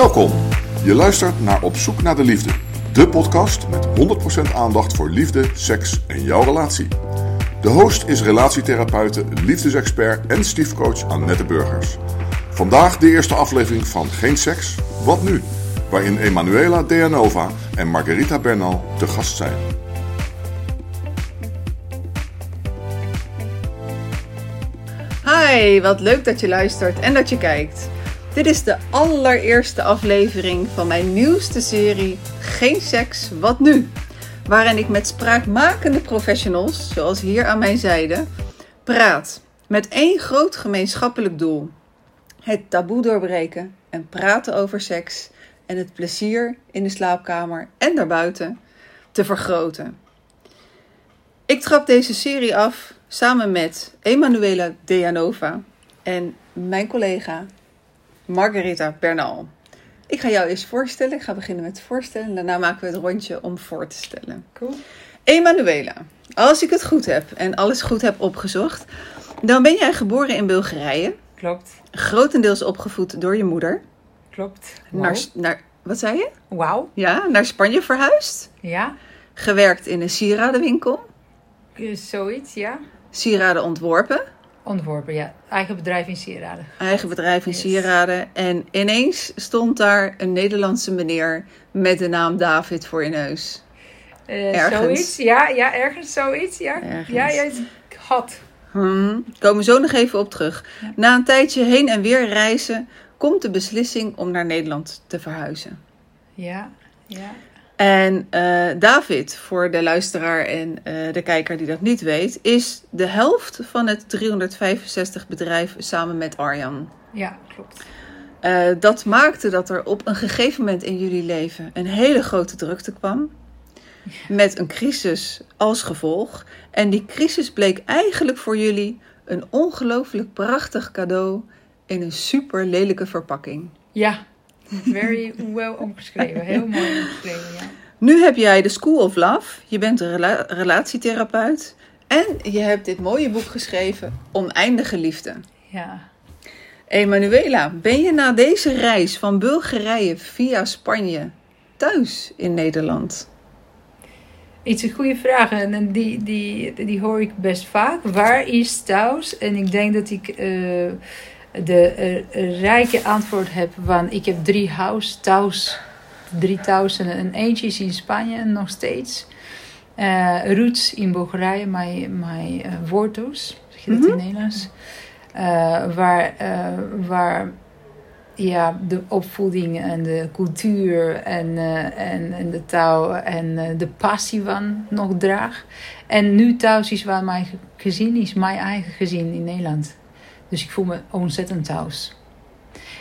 Welkom. Je luistert naar Op zoek naar de liefde. De podcast met 100% aandacht voor liefde, seks en jouw relatie. De host is relatietherapeute, liefdesexpert en stiefcoach Annette Burgers. Vandaag de eerste aflevering van Geen Seks, Wat Nu? Waarin Emanuela Deanova en Margarita Bernal te gast zijn. Hi, wat leuk dat je luistert en dat je kijkt. Dit is de allereerste aflevering van mijn nieuwste serie Geen seks, wat nu? Waarin ik met spraakmakende professionals, zoals hier aan mijn zijde, praat met één groot gemeenschappelijk doel: het taboe doorbreken en praten over seks en het plezier in de slaapkamer en daarbuiten te vergroten. Ik trap deze serie af samen met Emanuela Deanova en mijn collega Margarita Bernal. Ik ga jou eerst voorstellen. Ik ga beginnen met voorstellen. Daarna maken we het rondje om voor te stellen. Cool. Emanuela, als ik het goed heb en alles goed heb opgezocht, dan ben jij geboren in Bulgarije. Klopt. Grotendeels opgevoed door je moeder. Klopt. Naar, naar, wat zei je? Wauw. Ja, naar Spanje verhuisd. Ja. Gewerkt in een sieradenwinkel. Zoiets, ja. Sieraden ontworpen. Ontworpen, ja. Eigen bedrijf in sieraden. Eigen bedrijf in Yes. sieraden. En ineens stond daar een Nederlandse meneer met de naam David voor je neus. Eh, Ergens. Zoiets, ja. Ja, ergens zoiets, ja. Ergens. Ja, ja, had. Hmm, komen we zo nog even op terug. Ja. Na een tijdje heen en weer reizen komt de beslissing om naar Nederland te verhuizen. Ja, ja. En eh, David, voor de luisteraar en eh, de kijker die dat niet weet, is de helft van het 365 bedrijf samen met Arjan. Ja, klopt. Eh, dat maakte dat er op een gegeven moment in jullie leven een hele grote drukte kwam. Met een crisis als gevolg. En die crisis bleek eigenlijk voor jullie een ongelooflijk prachtig cadeau in een super lelijke verpakking. Ja. Very well omgeschreven. Heel mooi omgeschreven, ja. Nu heb jij de School of Love. Je bent een rela- relatietherapeut. En je hebt dit mooie boek geschreven, Oneindige Liefde. Ja. Emanuela, ben je na deze reis van Bulgarije via Spanje thuis in Nederland? Iets een goede vraag en en die, die, die hoor ik best vaak. Waar is thuis? En ik denk dat ik eh, de eh, rijke antwoord heb van ik heb drie huis thuis. Drie thuis en en eentje is in Spanje nog steeds. Eh roots in Bulgarije, mijn, mijn eh, wortels, zeg je dat Mhm. in Nederlands? Eh, waar, waar ja, de opvoeding en de cultuur en, en, en de taal en de passie van nog draag. En nu thuis is waar mijn ge- gezin is, mijn eigen gezin in Nederland. Dus ik voel me ontzettend thuis.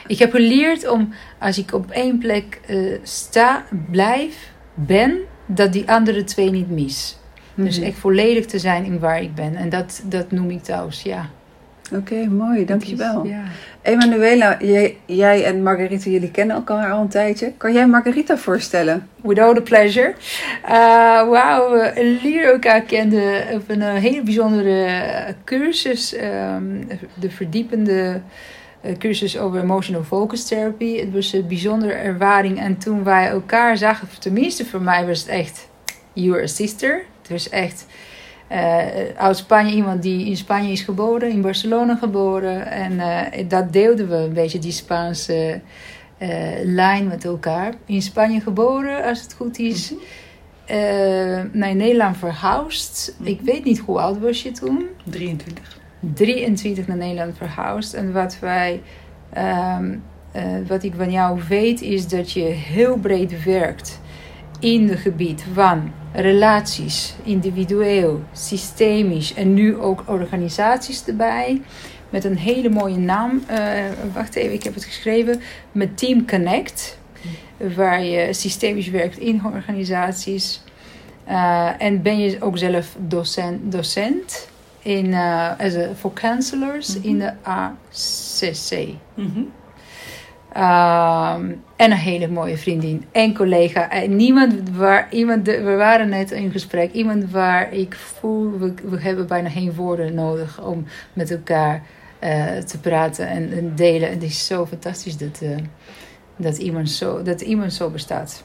Ik heb geleerd om, als ik op één plek eh, sta, blijf, ben, dat die andere twee niet mis. Dus Mhm. echt volledig te zijn in waar ik ben. En dat, dat noem ik thuis, ja. Oké, mooi, dankjewel. Ja. Emanuela, jij, jij en Margarita, jullie kennen elkaar al een tijdje. Kan jij Margarita voorstellen? With all the pleasure. Uh, Wauw, we leren elkaar kenden op een eh, hele bijzondere eh, cursus. ehm, de verdiepende eh, cursus over emotional focus therapy. Het was een bijzondere ervaring. En toen wij elkaar zagen, tenminste voor mij was het echt... You're a sister. Het was echt... eh, uit Spanje, iemand die in Spanje is geboren, in Barcelona geboren. En eh, dat deelden we een beetje, die Spaanse eh, lijn met elkaar. In Spanje geboren, als het goed is. Eh, naar Nederland verhuisd. Ik weet niet hoe oud was je toen. 23. 23 naar Nederland verhuisd. En wat wij, ehm, eh, wat ik van jou weet, is dat je heel breed werkt in het gebied van relaties, individueel, systemisch en nu ook organisaties erbij. Met een hele mooie naam. Eh, wacht even, ik heb het geschreven. Met Team Connect. Waar je systemisch werkt in organisaties. Eh, en ben je ook zelf docent, docent in, eh, as a, for counselors in de ACC. Ehm, en een hele mooie vriendin en collega. En niemand waar, iemand, we waren net in gesprek. Iemand waar ik voel, we, we hebben bijna geen woorden nodig om met elkaar eh, te praten en, en delen. En het is zo fantastisch dat, eh, dat iemand zo, dat iemand zo bestaat.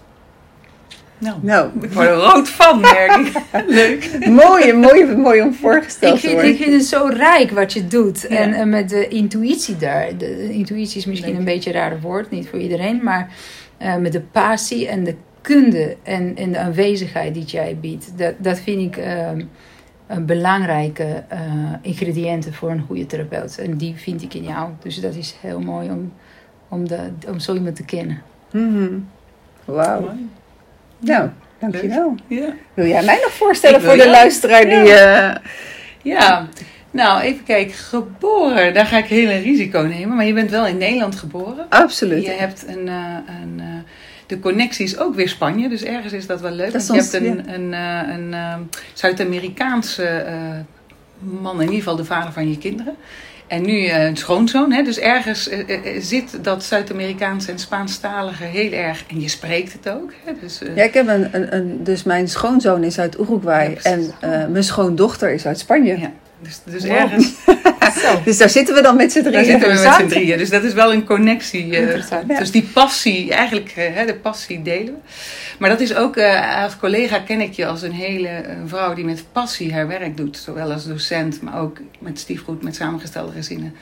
Nou, Nou, ik word er rood van, merk ik. Leuk. mooi, mooi, mooi om voorgesteld te worden. ik vind het zo rijk wat je doet. Ja. En, en met de intuïtie daar. De intuïtie is misschien Leuk. een beetje een raar woord, niet voor iedereen. Maar eh, met de passie en de kunde en, en de aanwezigheid die jij biedt. Dat, dat vind ik ehm, een belangrijke eh, ingrediënten voor een goede therapeut. En die vind ik in jou. Dus dat is heel mooi om, om, de, om zo iemand te kennen. Mhm. Wauw. Nou, dankjewel. Ja. Wil jij mij nog voorstellen voor de luisteraar die... eh, ja. Nou, even kijken. Geboren, daar ga ik heel een risico nemen. Maar je bent wel in Nederland geboren. absoluut. Je hebt een, eh, een eh, de connectie is ook weer Spanje, dus ergens is dat wel leuk. Dat je hebt een, een, een, Zuid-Amerikaanse man, in ieder geval de vader van je kinderen. En nu eh, een schoonzoon. Hè? Dus ergens eh, eh, zit dat Zuid-Amerikaanse en Spaanstalige heel erg. En je spreekt het ook. Hè? Dus, Ja, ik heb een, een, een, dus mijn schoonzoon is uit Uruguay Ja, en mijn schoondochter is uit Spanje. Ja. dus, dus Wow. ergens Zo. Dus daar zitten we dan met z'n daar drieën. zitten we met z'n Interessant. drieën. Dus dat is wel een connectie. eh, Interessant. Dus die passie, eigenlijk eh, hè, de passie delen we. Maar dat is ook, eh, als collega ken ik je als een hele vrouw die met passie haar werk doet. Zowel als docent, maar ook met stiefgoed, met samengestelde gezinnen.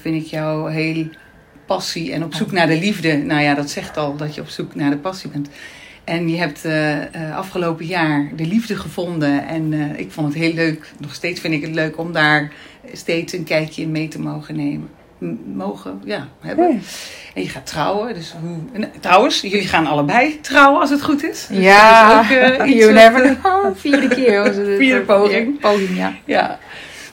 Vind ik jou heel passie en op zoek naar de liefde. Nou ja, dat zegt al dat je op zoek naar de passie bent. En je hebt eh, afgelopen jaar de liefde gevonden. En ik vond het heel leuk. Nog steeds vind ik het leuk om daar steeds een kijkje in mee te mogen nemen. M- mogen, ja, hebben. Ja. En je gaat trouwen. Dus hoe... en, trouwens, jullie gaan allebei trouwen als het goed is. Dus Ja, is ook, eh, iets you never eh, know. Vierde keer. Onze Vierde poging. Ja, poging, ja. Ja,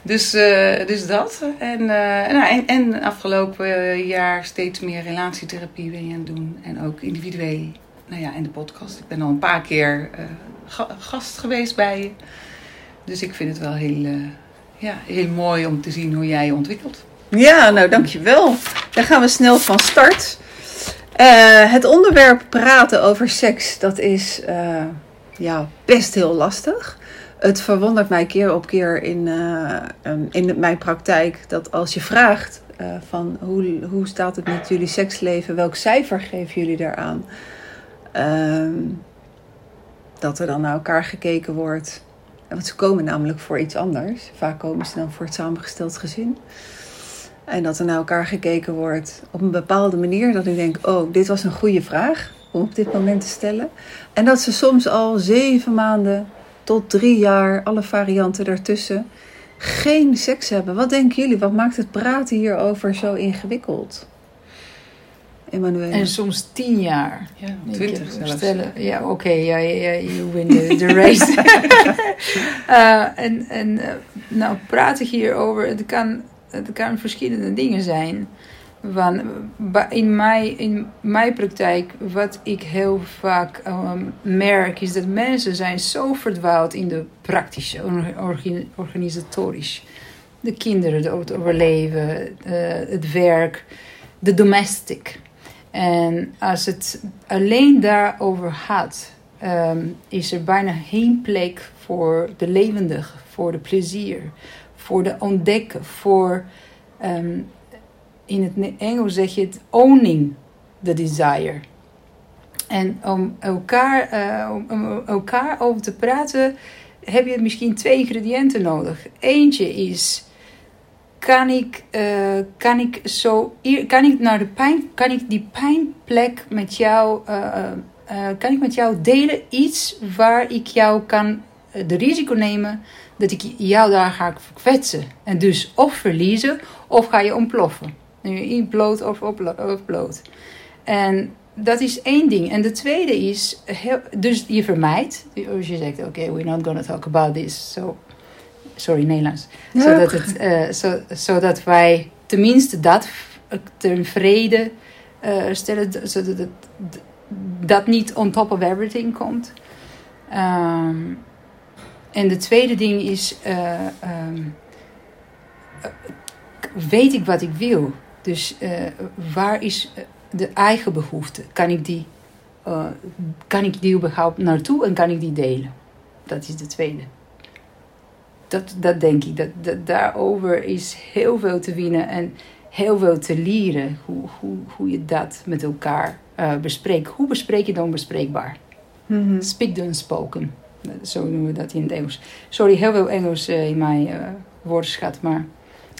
dus, eh, dus dat. En, eh, nou, en, en afgelopen jaar steeds meer relatietherapie ben je aan het doen. En ook individueel. Nou ja, en de podcast. Ik ben al een paar keer eh, ga- gast geweest bij je. Dus ik vind het wel heel, eh, ja, heel mooi om te zien hoe jij je ontwikkelt. Ja, nou dankjewel. Dan gaan we snel van start. Eh, het onderwerp praten over seks, dat is eh, ja, best heel lastig. Het verwondert mij keer op keer in, eh, in mijn praktijk dat als je vraagt van hoe, hoe staat het met jullie seksleven, welk cijfer geven jullie daaraan, Ehm, dat er dan naar elkaar gekeken wordt. Want ze komen namelijk voor iets anders. Vaak komen ze dan voor het samengesteld gezin. En dat er naar elkaar gekeken wordt op een bepaalde manier. Dat ik denk, oh, dit was een goede vraag om op dit moment te stellen. En dat ze soms al zeven maanden tot drie jaar, alle varianten daartussen, geen seks hebben. Wat denken jullie? Wat maakt het praten hierover zo ingewikkeld? Emmanuel. En soms tien jaar. Ja, Ik twintig zelfs. voorstellen. Ja, oké, ja, ja, ja, you win the, the race. Eh, en en eh, nou, praten hierover, het kan, het kan verschillende dingen zijn. Want in mijn, in mijn praktijk, wat ik heel vaak ehm, merk, is dat mensen zijn zo verdwaald in de praktische, or- orgi- organisatorisch. De kinderen, de- het overleven, eh, het werk, de domestic. En als het alleen daarover gaat, ehm, is er bijna geen plek voor de levendige, voor de plezier, voor de ontdekken, voor, ehm, in het Engels zeg je het owning the desire. En om elkaar, eh, om elkaar over te praten, heb je misschien twee ingrediënten nodig. Eentje is kan ik, eh, kan ik zo, kan ik naar de pijn, kan ik die pijnplek met jou, eh, eh, kan ik met jou delen iets waar ik jou kan de risico nemen dat ik jou daar ga kwetsen en dus of verliezen of ga je ontploffen. Bloot of bloot. En dat is één ding. En de tweede is, dus je vermijdt. Als je zegt, oké, we're not gonna talk about this. So, sorry, Nederlands. Ja, zodat, het, eh, zo, zodat wij tenminste dat ten vrede eh, stellen. Zodat het, dat niet on top of everything komt. Ehm, en de tweede ding is... eh, ehm, eh, weet ik wat ik wil? Dus waar is de eigen behoefte? Kan ik die, kan ik die überhaupt naartoe en kan ik die delen? Dat is de tweede. Dat, dat denk ik. Dat, dat, daarover is heel veel te winnen. En heel veel te leren hoe, hoe, hoe je dat met elkaar uh, bespreekt. Hoe bespreek je dan bespreekbaar? Mhm. Speak the unspoken. Zo noemen we dat in het Engels. Sorry, heel veel Engels uh, in mijn uh, woordenschat, maar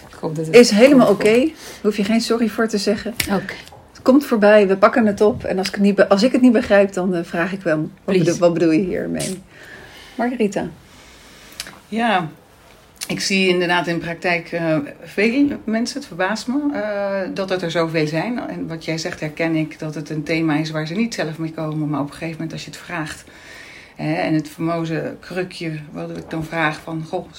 ik hoop dat het... Is helemaal oké. Okay. Hoef je geen sorry voor te zeggen. Oké. Okay. Het komt voorbij, we pakken het op. En als ik het niet, als ik het niet begrijp, dan vraag ik wel, wat bedoel, wat bedoel je hiermee? Margarita. Ja, ik zie inderdaad in praktijk uh, veel mensen, het verbaast me, uh, dat het er zoveel zijn. En wat jij zegt herken ik, dat het een thema is waar ze niet zelf mee komen. Maar op een gegeven moment als je het vraagt. Uh, en het fameuze krukje, wat ik dan vraag van, goh,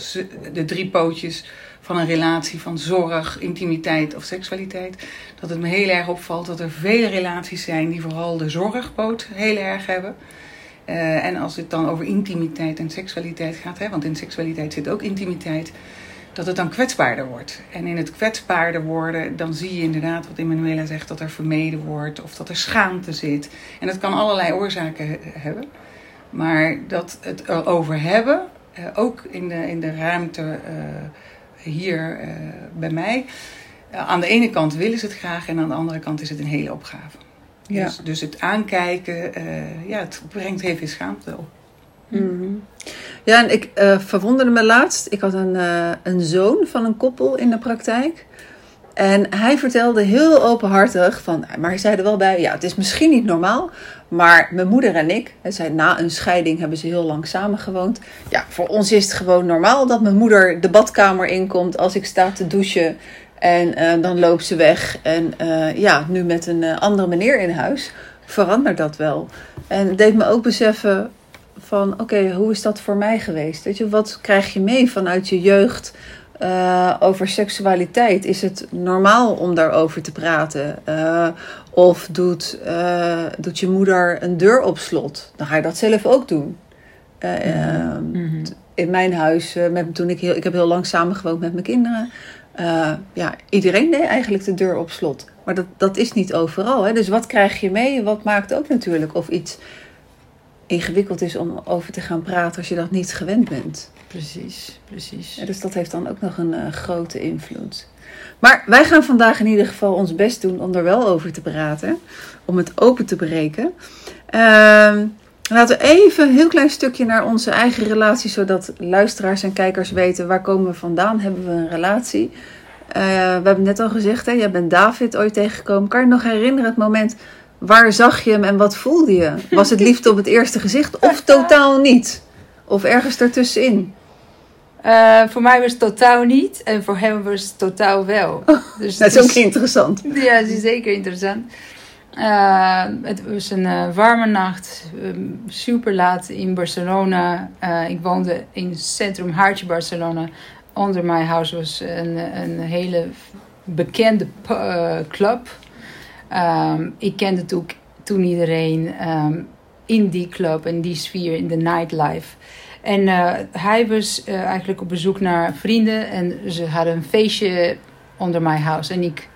de drie pootjes van een relatie van zorg, intimiteit of seksualiteit. Dat het me heel erg opvalt dat er vele relaties zijn die vooral de zorgpoot heel erg hebben. Uh, en als het dan over intimiteit en seksualiteit gaat, hè, want in seksualiteit zit ook intimiteit, dat het dan kwetsbaarder wordt. En in het kwetsbaarder worden, dan zie je inderdaad wat Emanuela zegt, dat er vermeden wordt of dat er schaamte zit. En dat kan allerlei oorzaken hebben. Maar dat het erover hebben, uh, ook in de, in de ruimte uh, hier bij mij, aan de ene kant willen ze het graag en aan de andere kant is het een hele opgave. Ja. Dus, dus het aankijken, uh, ja, het brengt heel veel schaamte op. Mm -hmm. Ja, en ik uh, verwonderde me laatst. Ik had een, uh, een zoon van een koppel in de praktijk. En hij vertelde heel openhartig van, maar hij zei er wel bij, ja, het is misschien niet normaal, maar mijn moeder en ik, hij zei, na een scheiding hebben ze heel lang samen gewoond. Ja, voor ons is het gewoon normaal dat mijn moeder de badkamer inkomt als ik sta te douchen en uh, dan loopt ze weg. En uh, ja, nu met een uh, andere meneer in huis verandert dat wel. En het deed me ook beseffen van oké, okay, hoe is dat voor mij geweest? Weet je, wat krijg je mee vanuit je jeugd over seksualiteit? Is het normaal om daarover te praten? of doet, doet je moeder een deur op slot? Dan ga je dat zelf ook doen. Mm -hmm. In mijn huis, met, toen ik, heel, ik heb heel lang samengewoond met mijn kinderen. Uh, ja, iedereen deed eigenlijk de deur op slot. Maar dat, dat is niet overal. Hè? Dus wat krijg je mee? Wat maakt ook natuurlijk of iets ingewikkeld is om over te gaan praten als je dat niet gewend bent. Precies, precies. Ja, dus dat heeft dan ook nog een uh, grote invloed. Maar wij gaan vandaag in ieder geval ons best doen om er wel over te praten. Om het open te breken. Uh, laten we even een heel klein stukje naar onze eigen relatie. Zodat luisteraars en kijkers weten waar komen we vandaan. Hebben we een relatie? Uh, we hebben net al gezegd, hè, jij bent David ooit tegengekomen. Kan je nog herinneren het moment... Waar zag je hem en wat voelde je? Was het liefde op het eerste gezicht of totaal niet? Of ergens ertussenin? Uh, voor mij was het totaal niet en voor hem was het totaal wel. Oh, dus dat is ook interessant. Ja, dat is zeker interessant. Uh, het was een uh, warme nacht, um, super laat in Barcelona. ik woonde in het centrum Hartje Barcelona. Onder mijn huis was een, een hele bekende club. Um, ik kende toen, toen iedereen um, in die club, in die sfeer, in de nightlife. En hij was eigenlijk op bezoek naar vrienden en ze hadden een feestje onder mijn huis. En ik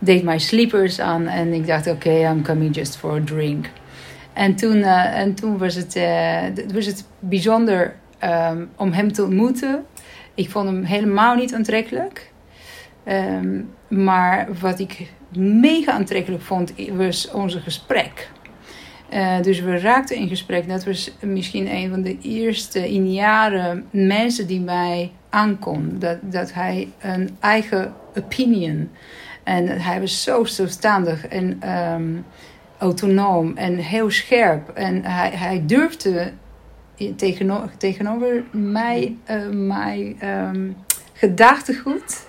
deed mijn sleepers aan en ik dacht, oké, I'm coming just for a drink. En toen, uh, en toen was, het, was het bijzonder um, om hem te ontmoeten. Ik vond hem helemaal niet aantrekkelijk. Um, maar wat ik mega aantrekkelijk vond, was onze gesprek. Uh, dus we raakten in gesprek. Dat was misschien een van de eerste in jaren mensen die mij aankon. Dat, dat hij een eigen opinion. En hij was zo zelfstandig en um, autonoom en heel scherp. En hij, hij durfde tegenover, tegenover mij, uh, mijn um, gedachtegoed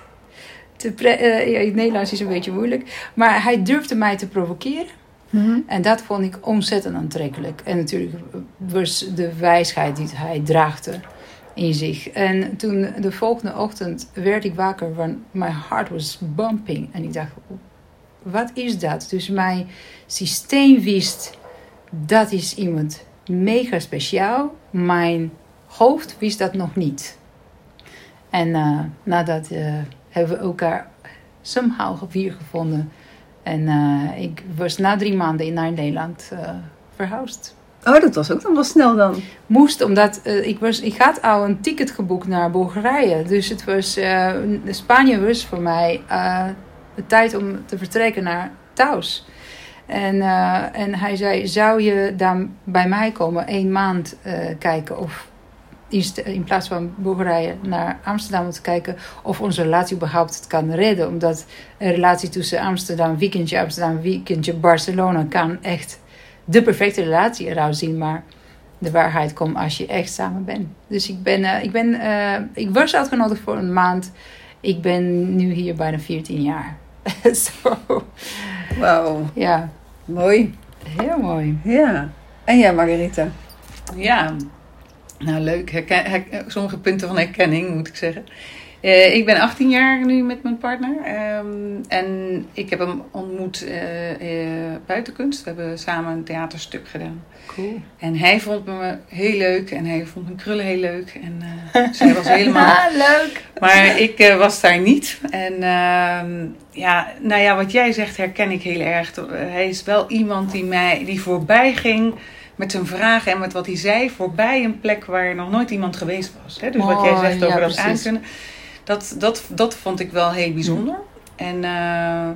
te uh, ja, het Nederlands is een beetje moeilijk. Maar hij durfde mij te provoceren. Mm-hmm. En dat vond ik ontzettend aantrekkelijk. En natuurlijk was de wijsheid die hij draagde in zich. En toen de volgende ochtend werd ik wakker, want mijn hart was bumping. En ik dacht, wat is dat? Dus mijn systeem wist, dat is iemand mega speciaal. Mijn hoofd wist dat nog niet. En uh, nadat uh, hebben we elkaar somehow weer gevonden. En uh, ik was na drie maanden naar Nederland verhuisd. Oh, dat was ook dan wel snel dan. Moest, omdat eh, ik, was, ik had al een ticket geboekt naar Bulgarije. Dus het was, eh, Spanje was voor mij eh, de tijd om te vertrekken naar thuis. En, en hij zei, zou je dan bij mij komen één maand kijken of in, plaats van Bulgarije naar Amsterdam te kijken of onze relatie überhaupt het kan redden. Omdat een relatie tussen Amsterdam, weekendje Amsterdam, weekendje Barcelona kan echt de perfecte relatie eruit zien. Maar de waarheid komt als je echt samen bent. Dus ik, ben, eh, ik, ben, eh, ik was uitgenodigd voor een maand. Ik ben nu hier bijna 14 jaar. Zo, Wauw, ja, mooi. heel mooi. Ja. En jij, Margarita? Ja, nou leuk. Herken, her- sommige punten van herkenning moet ik zeggen. Eh, ik ben 18 jaar nu met mijn partner. ehm, en ik heb hem ontmoet eh, eh, buitenkunst. We hebben samen een theaterstuk gedaan. Cool. En hij vond me heel leuk. En hij vond mijn krullen heel leuk. En zij was helemaal... Ah, leuk. Maar ik was daar niet. En ehm, ja, nou ja, wat jij zegt herken ik heel erg. Hij is wel iemand die mij die voorbij ging met zijn vragen en met wat hij zei, voorbij een plek waar nog nooit iemand geweest was. Hè? Dus wat jij Mooi, zegt over ja, dat precies. aankunnen, dat, dat, dat vond ik wel heel bijzonder. En, eh,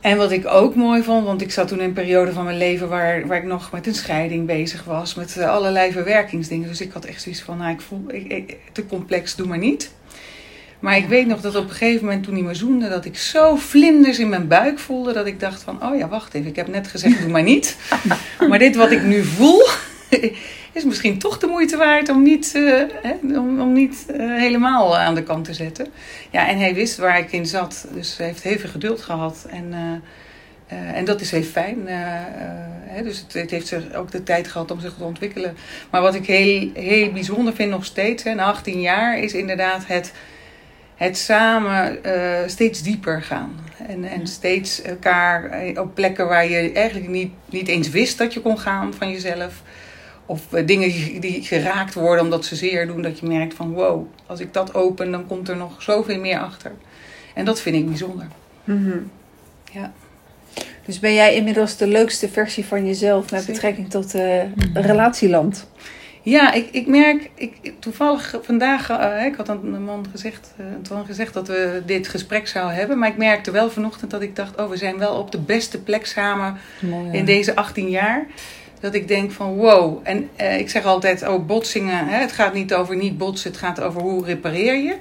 en wat ik ook mooi vond, want ik zat toen in een periode van mijn leven waar, waar ik nog met een scheiding bezig was, met eh, allerlei verwerkingsdingen. Dus ik had echt zoiets van, nou, ik voel ik, ik, te complex, doe maar niet. Maar ik weet nog dat op een gegeven moment toen hij me zoende, dat ik zo vlinders in mijn buik voelde, dat ik dacht van, oh ja, wacht even, ik heb net gezegd, doe maar niet. Maar dit wat ik nu voel, is misschien toch de moeite waard om niet, eh, hè, om, om niet eh, helemaal aan de kant te zetten. Ja, en hij wist waar ik in zat, dus hij heeft heel veel geduld gehad. En, eh, eh, en dat is heel fijn. eh, eh, hè, dus het, het heeft zich ook de tijd gehad om zich te ontwikkelen. Maar wat ik heel, heel bijzonder vind nog steeds, hè, na 18 jaar, is inderdaad het, het samen eh, steeds dieper gaan. En, en steeds elkaar eh, op plekken waar je eigenlijk niet, niet eens wist dat je kon gaan van jezelf. Of eh, dingen die, geraakt worden omdat ze zeer doen, dat je merkt van wow, als ik dat open, dan komt er nog zoveel meer achter. En dat vind ik bijzonder. Mhm. Ja. Dus ben jij inmiddels de leukste versie van jezelf met betrekking tot eh relatieland? Ja, ik, ik merk, ik, toevallig vandaag, eh, ik had aan mijn man gezegd, Antoine gezegd dat we dit gesprek zouden hebben. Maar ik merkte wel vanochtend dat ik dacht, oh we zijn wel op de beste plek samen Mooi, in deze 18 jaar. Dat ik denk van wow. En eh, ik zeg altijd, oh botsingen, hè, het gaat niet over niet botsen, het gaat over hoe repareer je.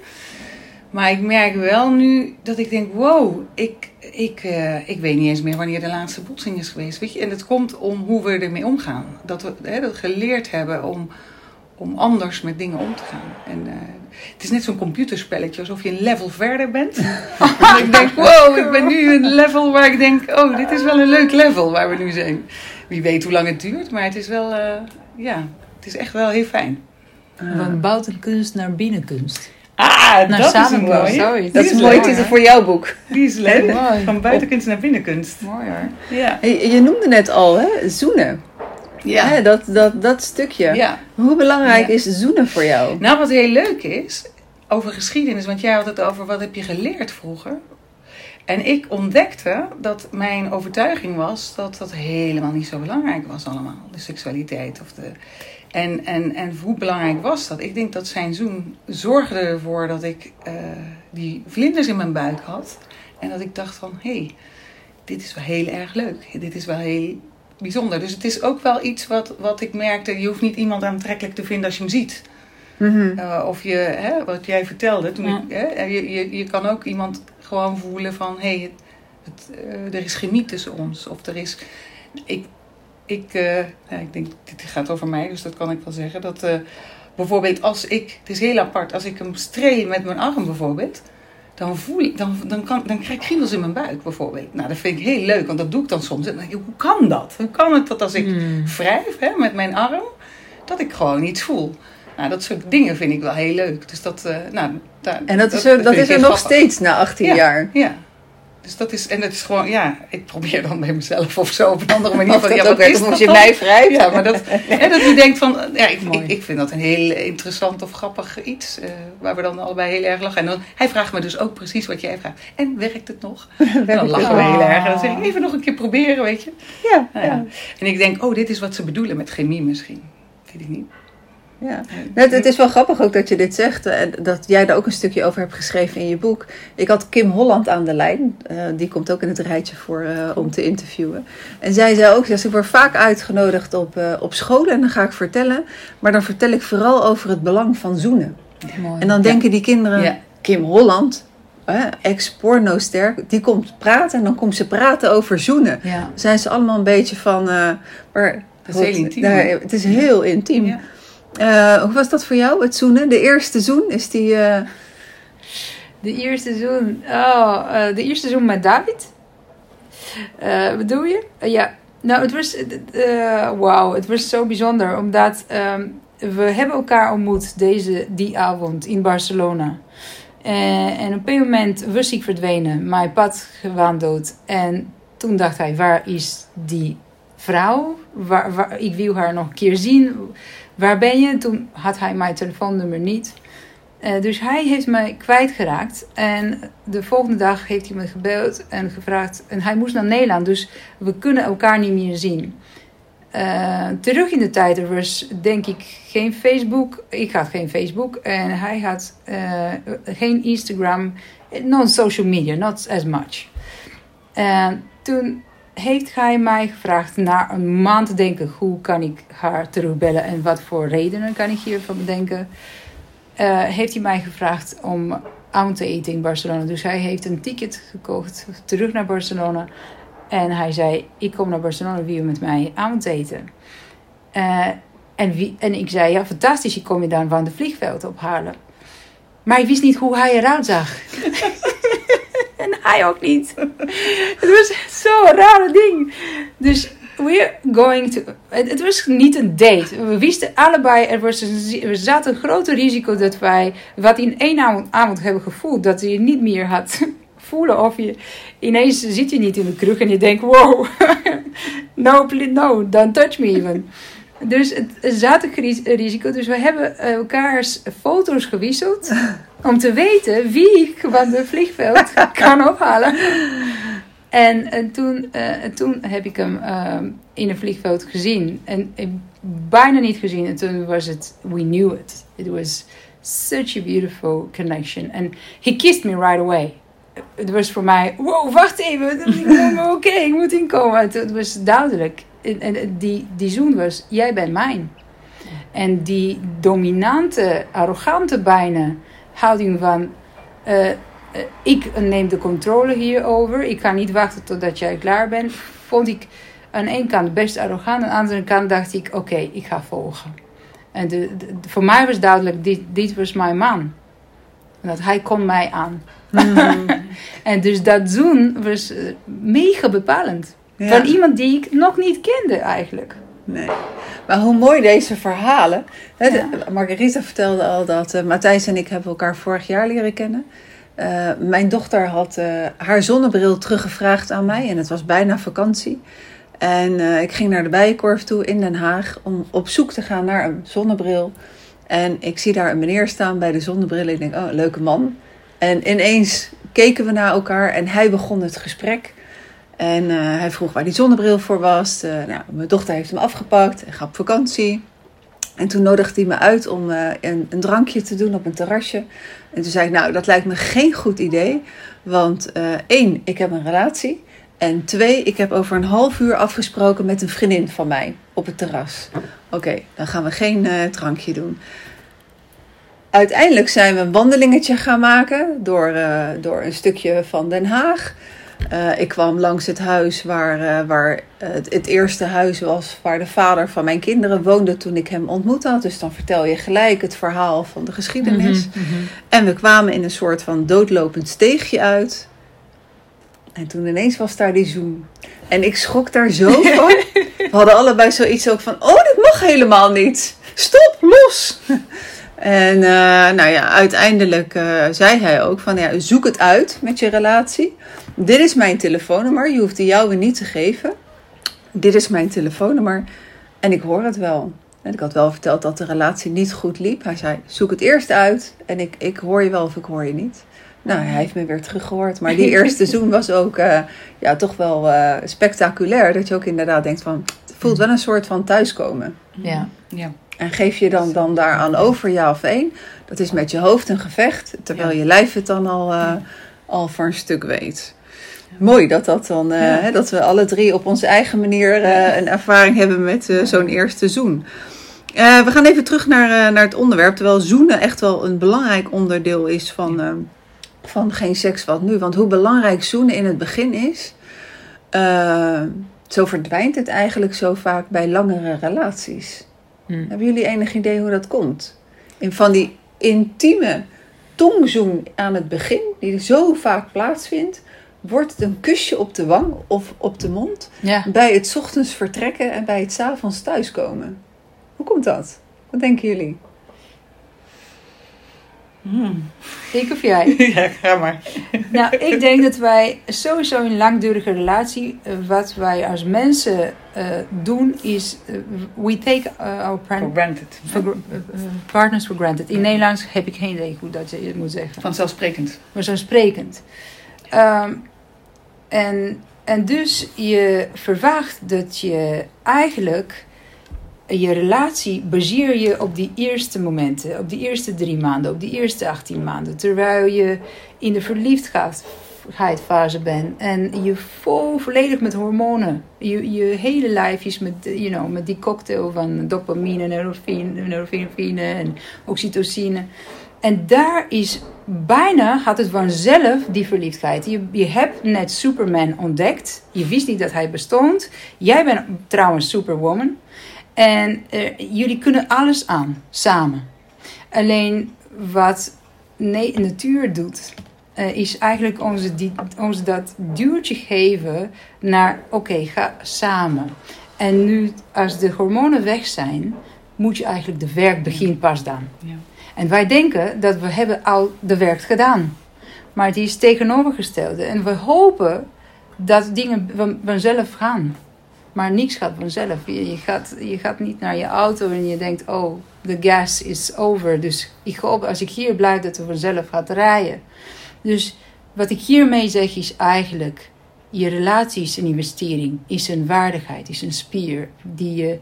Maar ik merk wel nu dat ik denk, wow, ik, ik, eh, ik weet niet eens meer wanneer de laatste botsing is geweest. Weet je? En het komt om hoe we ermee omgaan. Dat we hè, dat geleerd hebben om, om anders met dingen om te gaan. En eh, het is net zo'n computerspelletje, alsof je een level verder bent. en ik denk, wow, ik ben nu een level waar ik denk, oh, dit is wel een leuk level waar we nu zijn. Wie weet hoe lang het duurt, maar het is wel, eh, ja, het is echt wel heel fijn. Van buitenkunst naar binnenkunst. Ah, Naar dat is een mooie. zoiets. Dat is een mooie titel voor jouw boek. Die is leuk. Mooi. Van buitenkunst naar binnenkunst. Mooi hoor. Ja. Je, je noemde net al, hè? Zoenen. Hè, dat, dat, dat stukje. ja. Hoe belangrijk Ja. is zoenen voor jou? Nou, wat heel leuk is, over geschiedenis, want jij had het over wat heb je geleerd vroeger. En ik ontdekte dat mijn overtuiging was dat dat helemaal niet zo belangrijk was allemaal. De seksualiteit of de... En, en, en hoe belangrijk was dat? Ik denk dat zijn zoen zorgde ervoor dat ik eh, die vlinders in mijn buik had. En dat ik dacht van, hé, hey, dit is wel heel erg leuk. Dit is wel heel bijzonder. Dus het is ook wel iets wat, wat ik merkte. Je hoeft niet iemand aantrekkelijk te vinden als je hem ziet. Mhm. Uh, of je, hè, wat jij vertelde, toen Ja. ik, hè, je, je, je kan ook iemand gewoon voelen van hé, hey, het, uh, er is chemie tussen ons. Of er is. Ik, ik, uh, ja, ik denk, dit gaat over mij, dus dat kan ik wel zeggen. Dat uh, bijvoorbeeld als ik, het is heel apart, als ik hem streel met mijn arm bijvoorbeeld, dan voel ik, dan, dan, kan, dan krijg ik kriebels in mijn buik bijvoorbeeld. Nou, dat vind ik heel leuk, want dat doe ik dan soms. En dan denk ik, hoe kan dat? Hoe kan het dat als ik Hmm. wrijf hè, met mijn arm, dat ik gewoon iets voel? Nou, dat soort dingen vind ik wel heel leuk. Dus dat, uh, nou, daar, en dat, is, er, dat is er nog grappig. steeds na 18 ja, jaar. Ja, Dus dat is, en het is gewoon, ja, ik probeer dan bij mezelf of zo op een andere manier. Van, dat ja, ook wat werd, is dat je mij wrijft. Ja, maar dat, hè, dat je denkt van, ja, ik, ik, ik vind dat een heel interessant of grappig iets. eh, waar we dan allebei heel erg lachen. En dan, hij vraagt me dus ook precies wat jij vraagt. En werkt het nog? En dan lachen we heel erg. En dan zeg ik, even nog een keer proberen, weet je. Ja, Nou ja. ja. En ik denk, oh, dit is wat ze bedoelen met chemie misschien. Weet ik niet. Ja. Het, het is wel grappig ook dat je dit zegt en dat jij daar ook een stukje over hebt geschreven in je boek. Ik had Kim Holland aan de lijn, eh, die komt ook in het rijtje voor eh, om te interviewen. En zij zei ook, ze ik word vaak uitgenodigd op, eh, op scholen en dan ga ik vertellen, maar dan vertel ik vooral over het belang van zoenen. Mooi. En dan denken die kinderen, Ja. Kim Holland, eh, ex-porno-ster, die komt praten en dan komt ze praten over zoenen. Ja. Dan zijn ze allemaal een beetje van, eh, maar Dat is heel intiem, daar- hè? het is heel intiem. Eh, hoe was dat voor jou, het zoenen? De eerste zoen, is die... eh, De eerste zoen. Oh, eh, de eerste zoen met David. Eh bedoel je? Ja. Nou, het was. Wauw, het was zo bijzonder. Omdat ehm, we hebben elkaar ontmoet deze, die avond in Barcelona. En op een moment was ik verdwenen. Mijn pad gewandeld. En toen dacht hij, waar is die vrouw? Ik wil haar nog een keer zien. Waar ben je? Toen had hij mijn telefoonnummer niet. Eh, dus hij heeft mij kwijtgeraakt. En de volgende dag heeft hij me gebeld en gevraagd. En hij moest naar Nederland, dus we kunnen elkaar niet meer zien. Eh, terug in de tijd, er was denk ik geen Facebook. Ik had geen Facebook en hij had eh, geen Instagram. Non-social media, not as much. En toen heeft hij mij gevraagd na een maand te denken... hoe kan ik haar terugbellen en wat voor redenen kan ik hiervan bedenken... Eh, heeft hij mij gevraagd om avond te eten in Barcelona. Dus hij heeft een ticket gekocht terug naar Barcelona. En hij zei, ik kom naar Barcelona, wil met mij avondeten? Eh en, en ik zei, ja fantastisch, ik kom je dan van de vliegveld ophalen. Maar ik wist niet hoe hij eruit zag. en hij ook niet. Het was zo'n rare ding. Dus we're going to... Het, was niet een date. We wisten allebei, er, was een, er zat een groter risico dat wij... Wat in één avond, avond hebben gevoeld, dat je niet meer had voelen. Of je ineens zit je niet in de kruk en je denkt, wow, no, please, no, don't touch me even. Dus het, zat een ris- risico. Dus we hebben elkaars foto's gewisseld. Om te weten wie ik van de vliegveld kan ophalen. En, en toen, eh, en toen heb ik hem eh, in een vliegveld gezien. En ik bijna niet gezien. En toen was het, we knew it. It was such a beautiful connection. And he kissed me right away. Het was voor mij, wow, wacht even. Oké, ik moet inkomen. Het, het was duidelijk. En, en die, die zoen was, jij bent mijn. En die dominante, arrogante bijna houding van... eh, eh, ik neem de controle hierover. Ik ga niet wachten totdat jij klaar bent. Vond ik aan één kant best arrogant. Aan de andere kant dacht ik, oké, ik ga volgen. En de, voor mij was duidelijk, dit, dit was mijn man. Dat hij kon mij aan. en dus dat zoen was eh, mega bepalend. Ja. Van iemand die ik nog niet kende eigenlijk. Nee. Maar hoe mooi deze verhalen. Hè, de- Ja. Margarita vertelde al dat eh, Matthijs en ik hebben elkaar vorig jaar leren kennen. Eh, mijn dochter had eh, haar zonnebril teruggevraagd aan mij en het was bijna vakantie. En ik ging naar de Bijenkorf toe in Den Haag om op zoek te gaan naar een zonnebril. En ik zie daar een meneer staan bij de zonnebril. Ik denk, oh, leuke man. En ineens keken we naar elkaar en hij begon het gesprek. En eh, hij vroeg waar die zonnebril voor was. Eh, nou, mijn dochter heeft hem afgepakt en gaat op vakantie. En toen nodigde hij me uit om eh, een, een drankje te doen op een terrasje. En toen zei ik, nou, dat lijkt me geen goed idee. Want één, ik heb een relatie. En twee, ik heb over een half uur afgesproken met een vriendin van mij op het terras. Oké, dan gaan we geen drankje doen. Uiteindelijk zijn we een wandelingetje gaan maken door, door een stukje van Den Haag. Eh, ik kwam langs het huis waar, eh, waar eh, het, het eerste huis was waar de vader van mijn kinderen woonde toen ik hem ontmoet had. Dus dan vertel je gelijk het verhaal van de geschiedenis. En we kwamen in een soort van doodlopend steegje uit. En toen ineens was daar die zoen. En ik schrok daar zo van. We hadden allebei zoiets ook van: oh, dit mag helemaal niet. Stop, los. En nou ja, uiteindelijk zei hij ook van ja, zoek het uit met je relatie. Dit is mijn telefoonnummer. Je hoeft de jouwe niet te geven. Dit is mijn telefoonnummer. En ik hoor het wel. En ik had wel verteld dat de relatie niet goed liep. Hij zei, zoek het eerst uit. En ik, ik hoor je wel of ik hoor je niet. Nou, hij heeft me weer teruggehoord. Maar die eerste zoen was ook uh, ja, toch wel uh, spectaculair. Dat je ook inderdaad denkt van... Het voelt wel een soort van thuiskomen. Ja. ja. En geef je dan, dan daaraan over, ja of één. Dat is met je hoofd een gevecht. Terwijl ja. je lijf het dan al, uh, al voor een stuk weet. Mooi dat, dat, dan, ja. hè, dat we alle drie op onze eigen manier uh, een ervaring hebben met zo'n eerste zoen. we gaan even terug naar, naar het onderwerp. Terwijl zoenen echt wel een belangrijk onderdeel is van, van geen seks wat nu. Want hoe belangrijk zoenen in het begin is, zo verdwijnt het eigenlijk zo vaak bij langere relaties. Hmm. Hebben jullie enig idee hoe dat komt? In van die intieme tongzoen aan het begin, die zo vaak plaatsvindt, wordt het een kusje op de wang of op de mond ja. bij het ochtends vertrekken en bij het avonds thuiskomen. Hoe komt dat? Wat denken jullie? Hmm. Ik of jij? Ja, ga maar. Nou, ik denk dat wij sowieso in een langdurige relatie, uh, wat wij als mensen uh, doen, is uh, we take our For granted. For, partners for granted. In Nederlands heb ik geen idee hoe dat je het moet zeggen. Vanzelfsprekend. Vanzelfsprekend. Um, en, en dus je verwacht dat je eigenlijk je relatie baseer je op die eerste momenten, op die eerste drie maanden, op die eerste 18 maanden. Terwijl je in de verliefdheidfase bent en je vol volledig met hormonen. Je, je hele lijf is met, you know, met die cocktail van dopamine, neurofine, neurofine en oxytocine. En daar is bijna, gaat het vanzelf, die verliefdheid. Je, je hebt net Superman ontdekt. Je wist niet dat hij bestond. Jij bent trouwens Superwoman. En uh, jullie kunnen alles aan, samen. Alleen wat nee, natuur doet, uh, is eigenlijk ons, die, ons dat duwtje geven naar, oké, ga samen. En nu, als de hormonen weg zijn, moet je eigenlijk de werk begint pas dan. Ja. En wij denken dat we hebben al de werk gedaan. Maar het is tegenovergestelde. En we hopen dat dingen vanzelf gaan. Maar niks gaat vanzelf. Je, je, gaat, je gaat niet naar je auto en je denkt: oh, de gas is over. Dus ik hoop als ik hier blijf dat het vanzelf gaat rijden. Dus wat ik hiermee zeg is eigenlijk: je relatie is een investering, is een waardigheid, is een spier die je,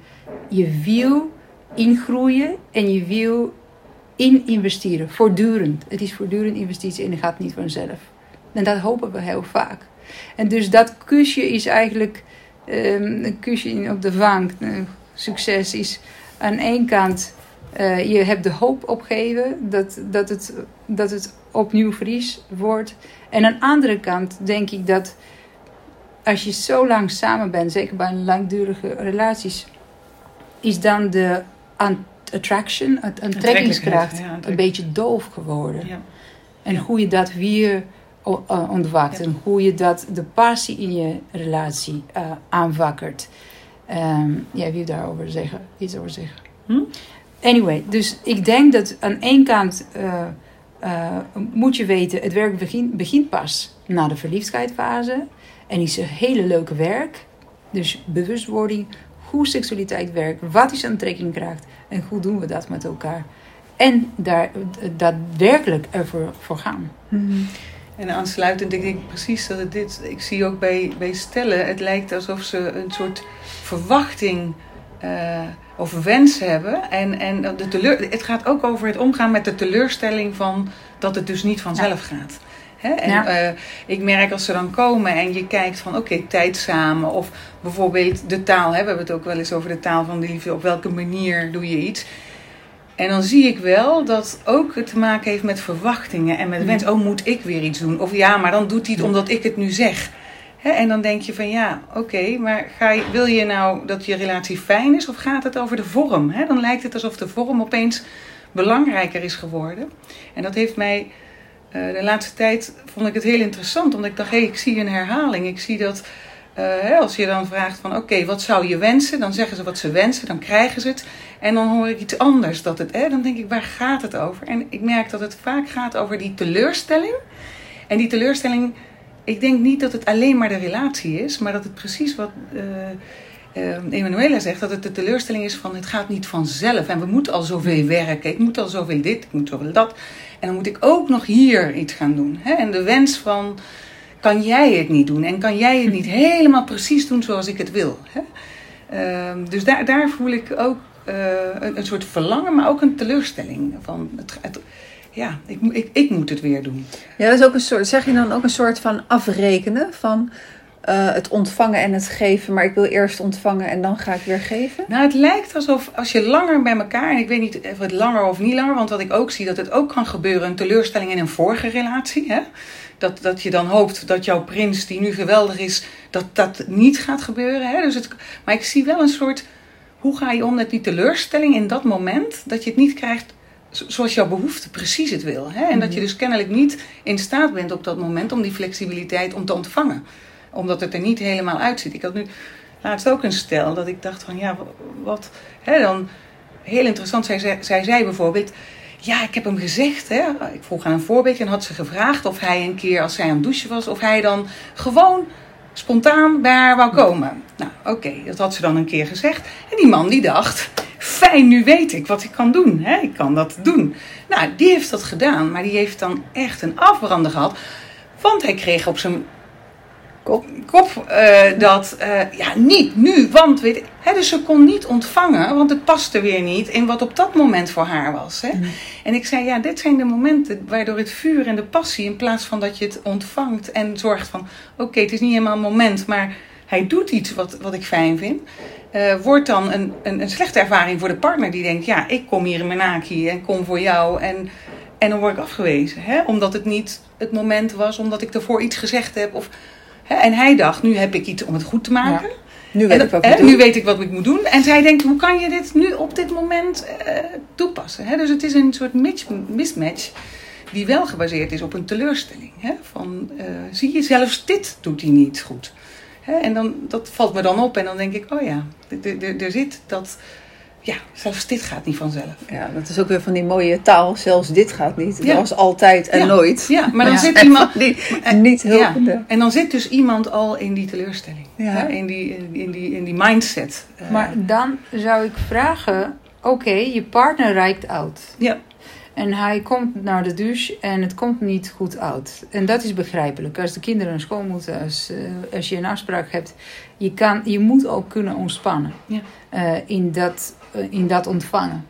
je wil ingroeien en je wil in investeren. Voortdurend. Het is voortdurend investitie en het gaat niet vanzelf. En dat hopen we heel vaak. En dus dat kusje is eigenlijk um, een kusje op de wang. Succes is aan één kant, uh, je hebt de hoop opgeven dat, dat, het, dat het opnieuw vries wordt. En aan de andere kant denk ik dat als je zo lang samen bent, zeker bij langdurige relaties, is dan de attraction, het aantrekkingskracht, ja, een beetje doof geworden. Ja. En hoe je dat weer ontwakt. Ja. En hoe je dat, de passie in je relatie uh, aanwakkert. Um, jij wil daarover zeggen, iets over zeggen. Hm? Anyway, dus ik denk dat aan één kant uh, uh, moet je weten, het werk begint, begint pas na de verliefdheidsfase. En is een hele leuke werk. Dus bewustwording, hoe seksualiteit werkt, wat is aantrekkingkracht en hoe doen we dat met elkaar. En daar daadwerkelijk ervoor voor gaan. Mm-hmm. En aansluitend denk ik precies dat het dit. Ik zie ook bij, bij stellen, het lijkt alsof ze een soort verwachting uh, of wens hebben. En, en de teleur, het gaat ook over het omgaan met de teleurstelling van dat het dus niet vanzelf ja. gaat. Hè? En ja. uh, ik merk als ze dan komen en je kijkt van oké, okay, tijd samen. Of bijvoorbeeld de taal. Hè? We hebben het ook wel eens over de taal van de liefde. Op welke manier doe je iets? En dan zie ik wel dat ook het te maken heeft met verwachtingen en met mm. wens. Oh, moet ik weer iets doen? Of ja, maar dan doet hij het omdat ik het nu zeg. Hè? En dan denk je van ja, oké, okay, maar ga je, wil je nou dat je relatie fijn is of gaat het over de vorm? Hè? Dan lijkt het alsof de vorm opeens belangrijker is geworden. En dat heeft mij de laatste tijd vond ik het heel interessant, omdat ik dacht, hé, hey, ik zie een herhaling. Ik zie dat uh, als je dan vraagt van oké, wat zou je wensen? Dan zeggen ze wat ze wensen, dan krijgen ze het. En dan hoor ik iets anders. Dat het, hè, dan denk ik, waar gaat het over? En ik merk dat het vaak gaat over die teleurstelling. En die teleurstelling ik denk niet dat het alleen maar de relatie is, maar dat het precies wat uh, Emanuela zegt, dat het de teleurstelling is van het gaat niet vanzelf. En we moeten al zoveel werken, ik moet al zoveel dit, ik moet zoveel dat. En dan moet ik ook nog hier iets gaan doen. Hè? En de wens van, kan jij het niet doen? En kan jij het niet helemaal precies doen zoals ik het wil? Hè? Uh, dus daar, daar voel ik ook uh, een, een, soort verlangen, maar ook een teleurstelling. Van het, het, ja, ik, ik, ik moet het weer doen. Ja, dat is ook een soort, zeg je dan ook een soort van afrekenen van uh, het ontvangen en het geven, maar ik wil eerst ontvangen en dan ga ik weer geven? Nou, het lijkt alsof als je langer bij elkaar, en ik weet niet of het langer of niet langer, want wat ik ook zie, dat het ook kan gebeuren, een teleurstelling in een vorige relatie. Hè? Dat, dat je dan hoopt dat jouw prins, die nu geweldig is, dat dat niet gaat gebeuren. Hè? Dus het, maar ik zie wel een soort, hoe ga je om met die teleurstelling in dat moment, dat je het niet krijgt zoals jouw behoefte precies het wil. Hè? En dat je dus kennelijk niet in staat bent op dat moment om die flexibiliteit om te ontvangen. Omdat het er niet helemaal uitziet. Ik had nu laatst ook een stel dat ik dacht van ja, wat. Hè, dan, heel interessant, zij, zij zei bijvoorbeeld. Ja, ik heb hem gezegd, hè, ik vroeg aan een voorbeeldje en had ze gevraagd of hij een keer als zij aan het douchen was, of hij dan gewoon spontaan bij haar wou komen. Nou, oké, dat had ze dan een keer gezegd. En die man die dacht, fijn, nu weet ik wat ik kan doen. Hè? Ik kan dat doen. Nou, die heeft dat gedaan, maar die heeft dan echt een afbrander gehad. Want hij kreeg op zijn kop, kop uh, dat, uh, ja, niet nu, want weet ik. Hè, dus ze kon niet ontvangen, want het paste weer niet in wat op dat moment voor haar was. Hè? Mm. En ik zei, ja, dit zijn de momenten waardoor het vuur en de passie, in plaats van dat je het ontvangt en zorgt van, oké, okay, het is niet helemaal een moment, maar hij doet iets wat, wat ik fijn vind. Uh, wordt dan een, een, een, slechte ervaring voor de partner die denkt: ja, ik kom hier in mijn naki en kom voor jou. En, en dan word ik afgewezen. Hè? Omdat het niet het moment was, omdat ik ervoor iets gezegd heb. Of? En hij dacht: nu heb ik iets om het goed te maken. Ja. Nu, weet en, ik wat hè, nu weet ik wat ik moet doen. En zij denkt: hoe kan je dit nu op dit moment uh, toepassen? Hè? Dus het is een soort mismatch die wel gebaseerd is op een teleurstelling. Hè? Van, uh, zie je, zelfs dit doet hij niet goed. Hè? En dan, dat valt me dan op en dan denk ik, oh ja, er zit dat, ja, zelfs dit gaat niet vanzelf. Ja, dat is ook weer van die mooie taal, zelfs dit gaat niet. Ja. Zoals altijd en ja. nooit. Ja, maar dan ja. zit iemand... Die, niet hulpende. Ja. En dan zit dus iemand al in die teleurstelling. Hè? In, die, in, die, in die mindset. Maar dan zou ik vragen, oké, okay, je partner reikt uit. Ja. En hij komt naar de douche en het komt niet goed uit. En dat is begrijpelijk. Als de kinderen naar school moeten, als, uh, als je een afspraak hebt, je, kan, je moet ook kunnen ontspannen ja. uh, in, dat, in dat ontvangen.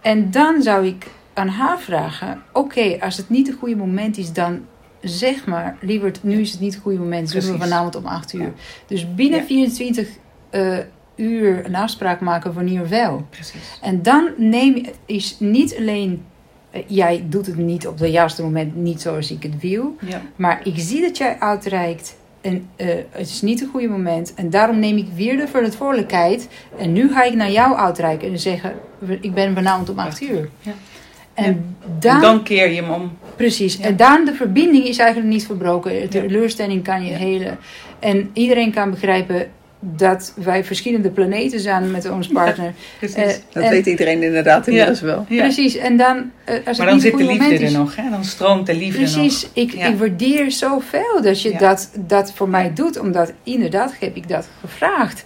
En dan zou ik aan haar vragen: oké, okay, als het niet het goede moment is, dan zeg maar, liever, nu is het niet het goede moment, zullen we vanavond om 8 uur. Ja. Dus binnen ja. 24 uur een afspraak maken wanneer wel. Precies. En dan neem is niet alleen jij doet het niet op het juiste moment, niet zoals ik het wil. Ja. Maar ik zie dat jij uitreikt en uh, het is niet het goede moment. En daarom neem ik weer de verantwoordelijkheid. En nu ga ik naar jou uitreiken en zeggen: Ik ben vanavond om 8 uur. Ja. En, ja. dan, en dan keer je hem om. Precies. Ja. En dan de verbinding is eigenlijk niet verbroken. De teleurstelling kan je hele. En iedereen kan begrijpen dat wij verschillende planeten zijn met onze partner. Ja. Uh, dat en, weet iedereen inderdaad inmiddels ja, wel. Ja. Precies, en dan... Uh, als maar dan zit de liefde er nog, hè? dan stroomt de liefde precies, nog. Precies, ik, ik waardeer zoveel dat je dat, dat voor mij doet. Omdat inderdaad heb ik dat gevraagd.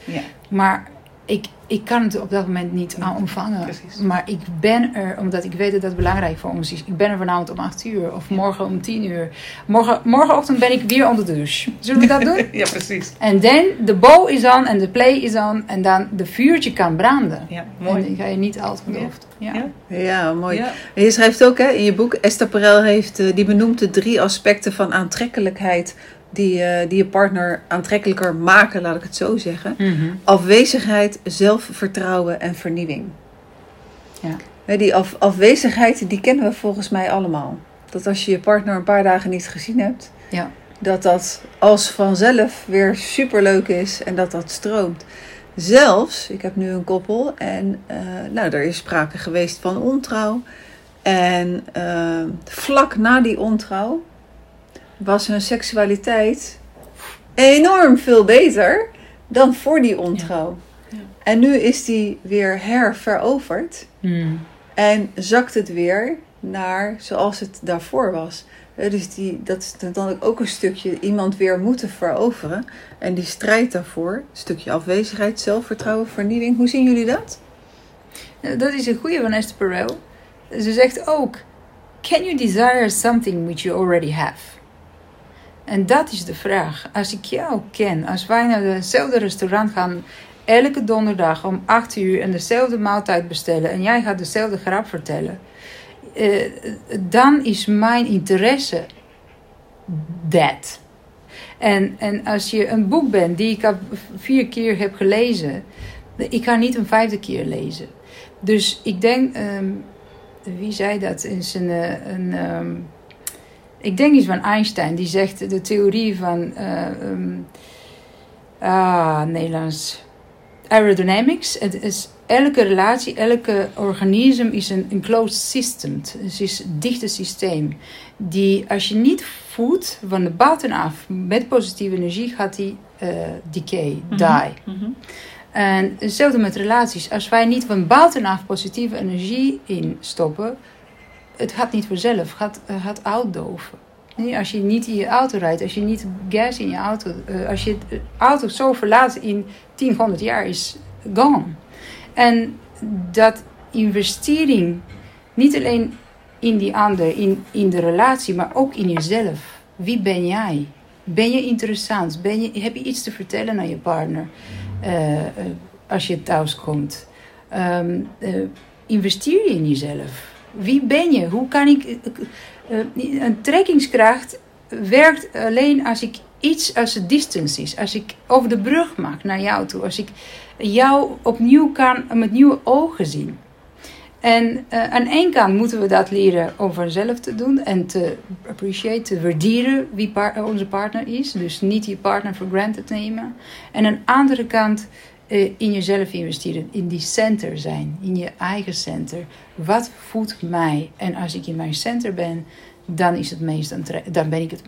Maar ik, ik kan het op dat moment niet aan ontvangen. Precies. Maar ik ben er, omdat ik weet dat dat belangrijk voor ons is. Ik ben er vanavond om 8 uur of morgen om 10 uur. Morgen, morgenochtend ben ik weer onder de douche. Zullen we dat doen? ja, precies. En dan de bow is aan en de play is aan. En dan de vuurtje kan branden. Ja, mooi. En dan ga je niet altijd geloofd. Ja. Ja. ja, mooi. Ja. En je schrijft ook hè, in je boek, Esther Perel heeft, die benoemt de drie aspecten van aantrekkelijkheid die, uh, die je partner aantrekkelijker maken, laat ik het zo zeggen. Mm-hmm. Afwezigheid, zelfvertrouwen en vernieuwing. Ja. Die af, afwezigheid, die kennen we volgens mij allemaal. Dat als je je partner een paar dagen niet gezien hebt, ja. dat dat als vanzelf weer superleuk is en dat dat stroomt. Zelfs, ik heb nu een koppel en uh, nou, er is sprake geweest van ontrouw. En uh, vlak na die ontrouw was hun seksualiteit enorm veel beter dan voor die ontrouw. Ja. Ja. En nu is die weer herveroverd Hmm. en zakt het weer naar zoals het daarvoor was. Dus die, dat is dan ook een stukje iemand weer moeten veroveren. En die strijd daarvoor, een stukje afwezigheid, zelfvertrouwen, vernieuwing. Hoe zien jullie dat? Dat is een goede van Esther Perel. Ze zegt ook: Can you desire something which you already have? En dat is de vraag. Als ik jou ken, als wij naar hetzelfde restaurant gaan, elke donderdag om 8 uur en dezelfde maaltijd bestellen en jij gaat dezelfde grap vertellen, eh, dan is mijn interesse dat. En, en als je een boek bent die ik al vier keer heb gelezen, ik ga niet een vijfde keer lezen. Dus ik denk, ehm, wie zei dat in zijn. eh, een, ehm, ik denk iets van Einstein, die zegt de theorie van. eh, ehm, ah, Nederlands. Aerodynamics. Het is elke relatie, elke organisme is een, een closed system. Het is een dichte systeem. Die als je niet voedt van de buitenaf met positieve energie, gaat die eh decay, die. En hetzelfde met relaties. Als wij niet van buitenaf positieve energie instoppen, het gaat niet vanzelf, gaat, gaat uitdoven. Als je niet in je auto rijdt, als je niet gas in je auto, eh, als je de auto zo verlaat in 10, 100 jaar, is gone. En dat investering, niet alleen in die ander, in, in de relatie, maar ook in jezelf. Wie ben jij? Ben je interessant? Ben je, heb je iets te vertellen aan je partner eh, eh, als je thuis komt? Ehm, eh, investeer je in jezelf? Wie ben je? Hoe kan ik. eh, eh, een trekkingskracht werkt alleen als ik iets als het distance is. Als ik over de brug mag naar jou toe. Als ik jou opnieuw kan met nieuwe ogen zien. En eh, aan één kant moeten we dat leren om vanzelf te doen en te appreciëren, te waarderen wie onze partner is. Dus niet je partner voor granted nemen. En aan de andere kant in jezelf investeren, in die center zijn, in je eigen center. Wat voedt mij? En als ik in mijn center ben, dan, is het meest dan ben ik het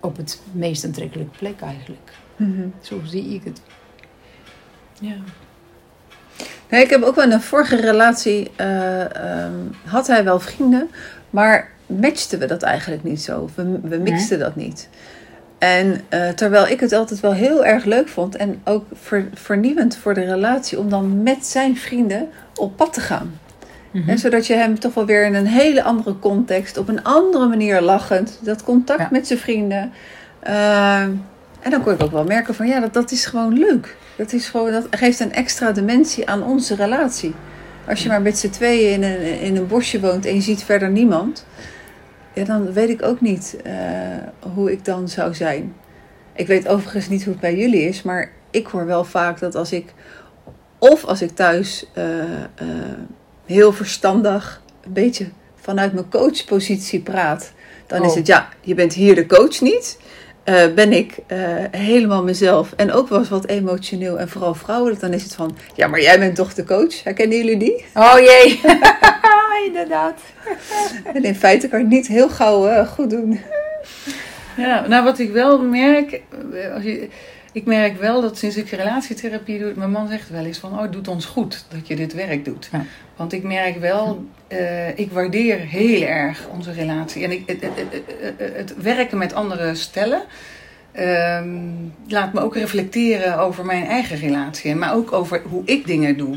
op het meest aantrekkelijke plek eigenlijk. Zo zie ik het. Ja. Nee, ik heb ook wel in een vorige relatie, eh, ehm, had hij wel vrienden, maar matchten we dat eigenlijk niet zo. We, we mixten dat niet. En eh, terwijl ik het altijd wel heel erg leuk vond en ook ver- vernieuwend voor de relatie om dan met zijn vrienden op pad te gaan. En zodat je hem toch wel weer in een hele andere context, op een andere manier lachend, dat contact Ja. met zijn vrienden. eh, en dan kon ik ook wel merken van ja, dat, dat is gewoon leuk. Dat, is gewoon, dat geeft een extra dimensie aan onze relatie. Als je maar met z'n tweeën in een, in een bosje woont en je ziet verder niemand, ja, dan weet ik ook niet eh, hoe ik dan zou zijn. Ik weet overigens niet hoe het bij jullie is, maar ik hoor wel vaak dat als ik, of als ik thuis eh, eh, heel verstandig, een beetje vanuit mijn coachpositie praat, dan is Oh. het ja, je bent hier de coach niet. Eh, ben ik eh, helemaal mezelf en ook wel eens wat emotioneel en vooral vrouwelijk, dan is het van ja, maar jij bent toch de coach? Herkennen jullie die? Oh jee, inderdaad. En in feite kan ik het niet heel gauw eh, goed doen. Ja, nou wat ik wel merk, als je, ik merk wel dat sinds ik relatietherapie doe, mijn man zegt wel eens van, oh het doet ons goed dat je dit werk doet. Ja. Want ik merk wel, eh, ik waardeer heel erg onze relatie. En ik, het, het, het, het- het werken met andere stellen ehm, laat me ook reflecteren over mijn eigen relatie. Maar ook over hoe ik dingen doe.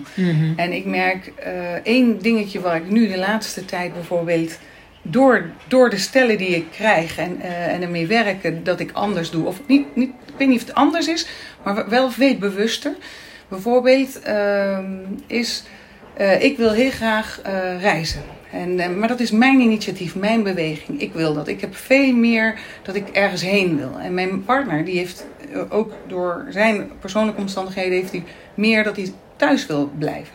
En ik merk eh, één dingetje waar ik nu de laatste tijd bijvoorbeeld door, door de stellen die ik krijg en, eh, en ermee werken, dat ik anders doe. Of niet, niet, ik weet niet of het anders is, maar wel weet bewuster. Bijvoorbeeld ehm, is, eh, ik wil heel graag eh, reizen. En, maar dat is mijn initiatief, mijn beweging. Ik wil dat. Ik heb veel meer dat ik ergens heen wil. En mijn partner, die heeft ook door zijn persoonlijke omstandigheden, heeft hij meer dat hij thuis wil blijven.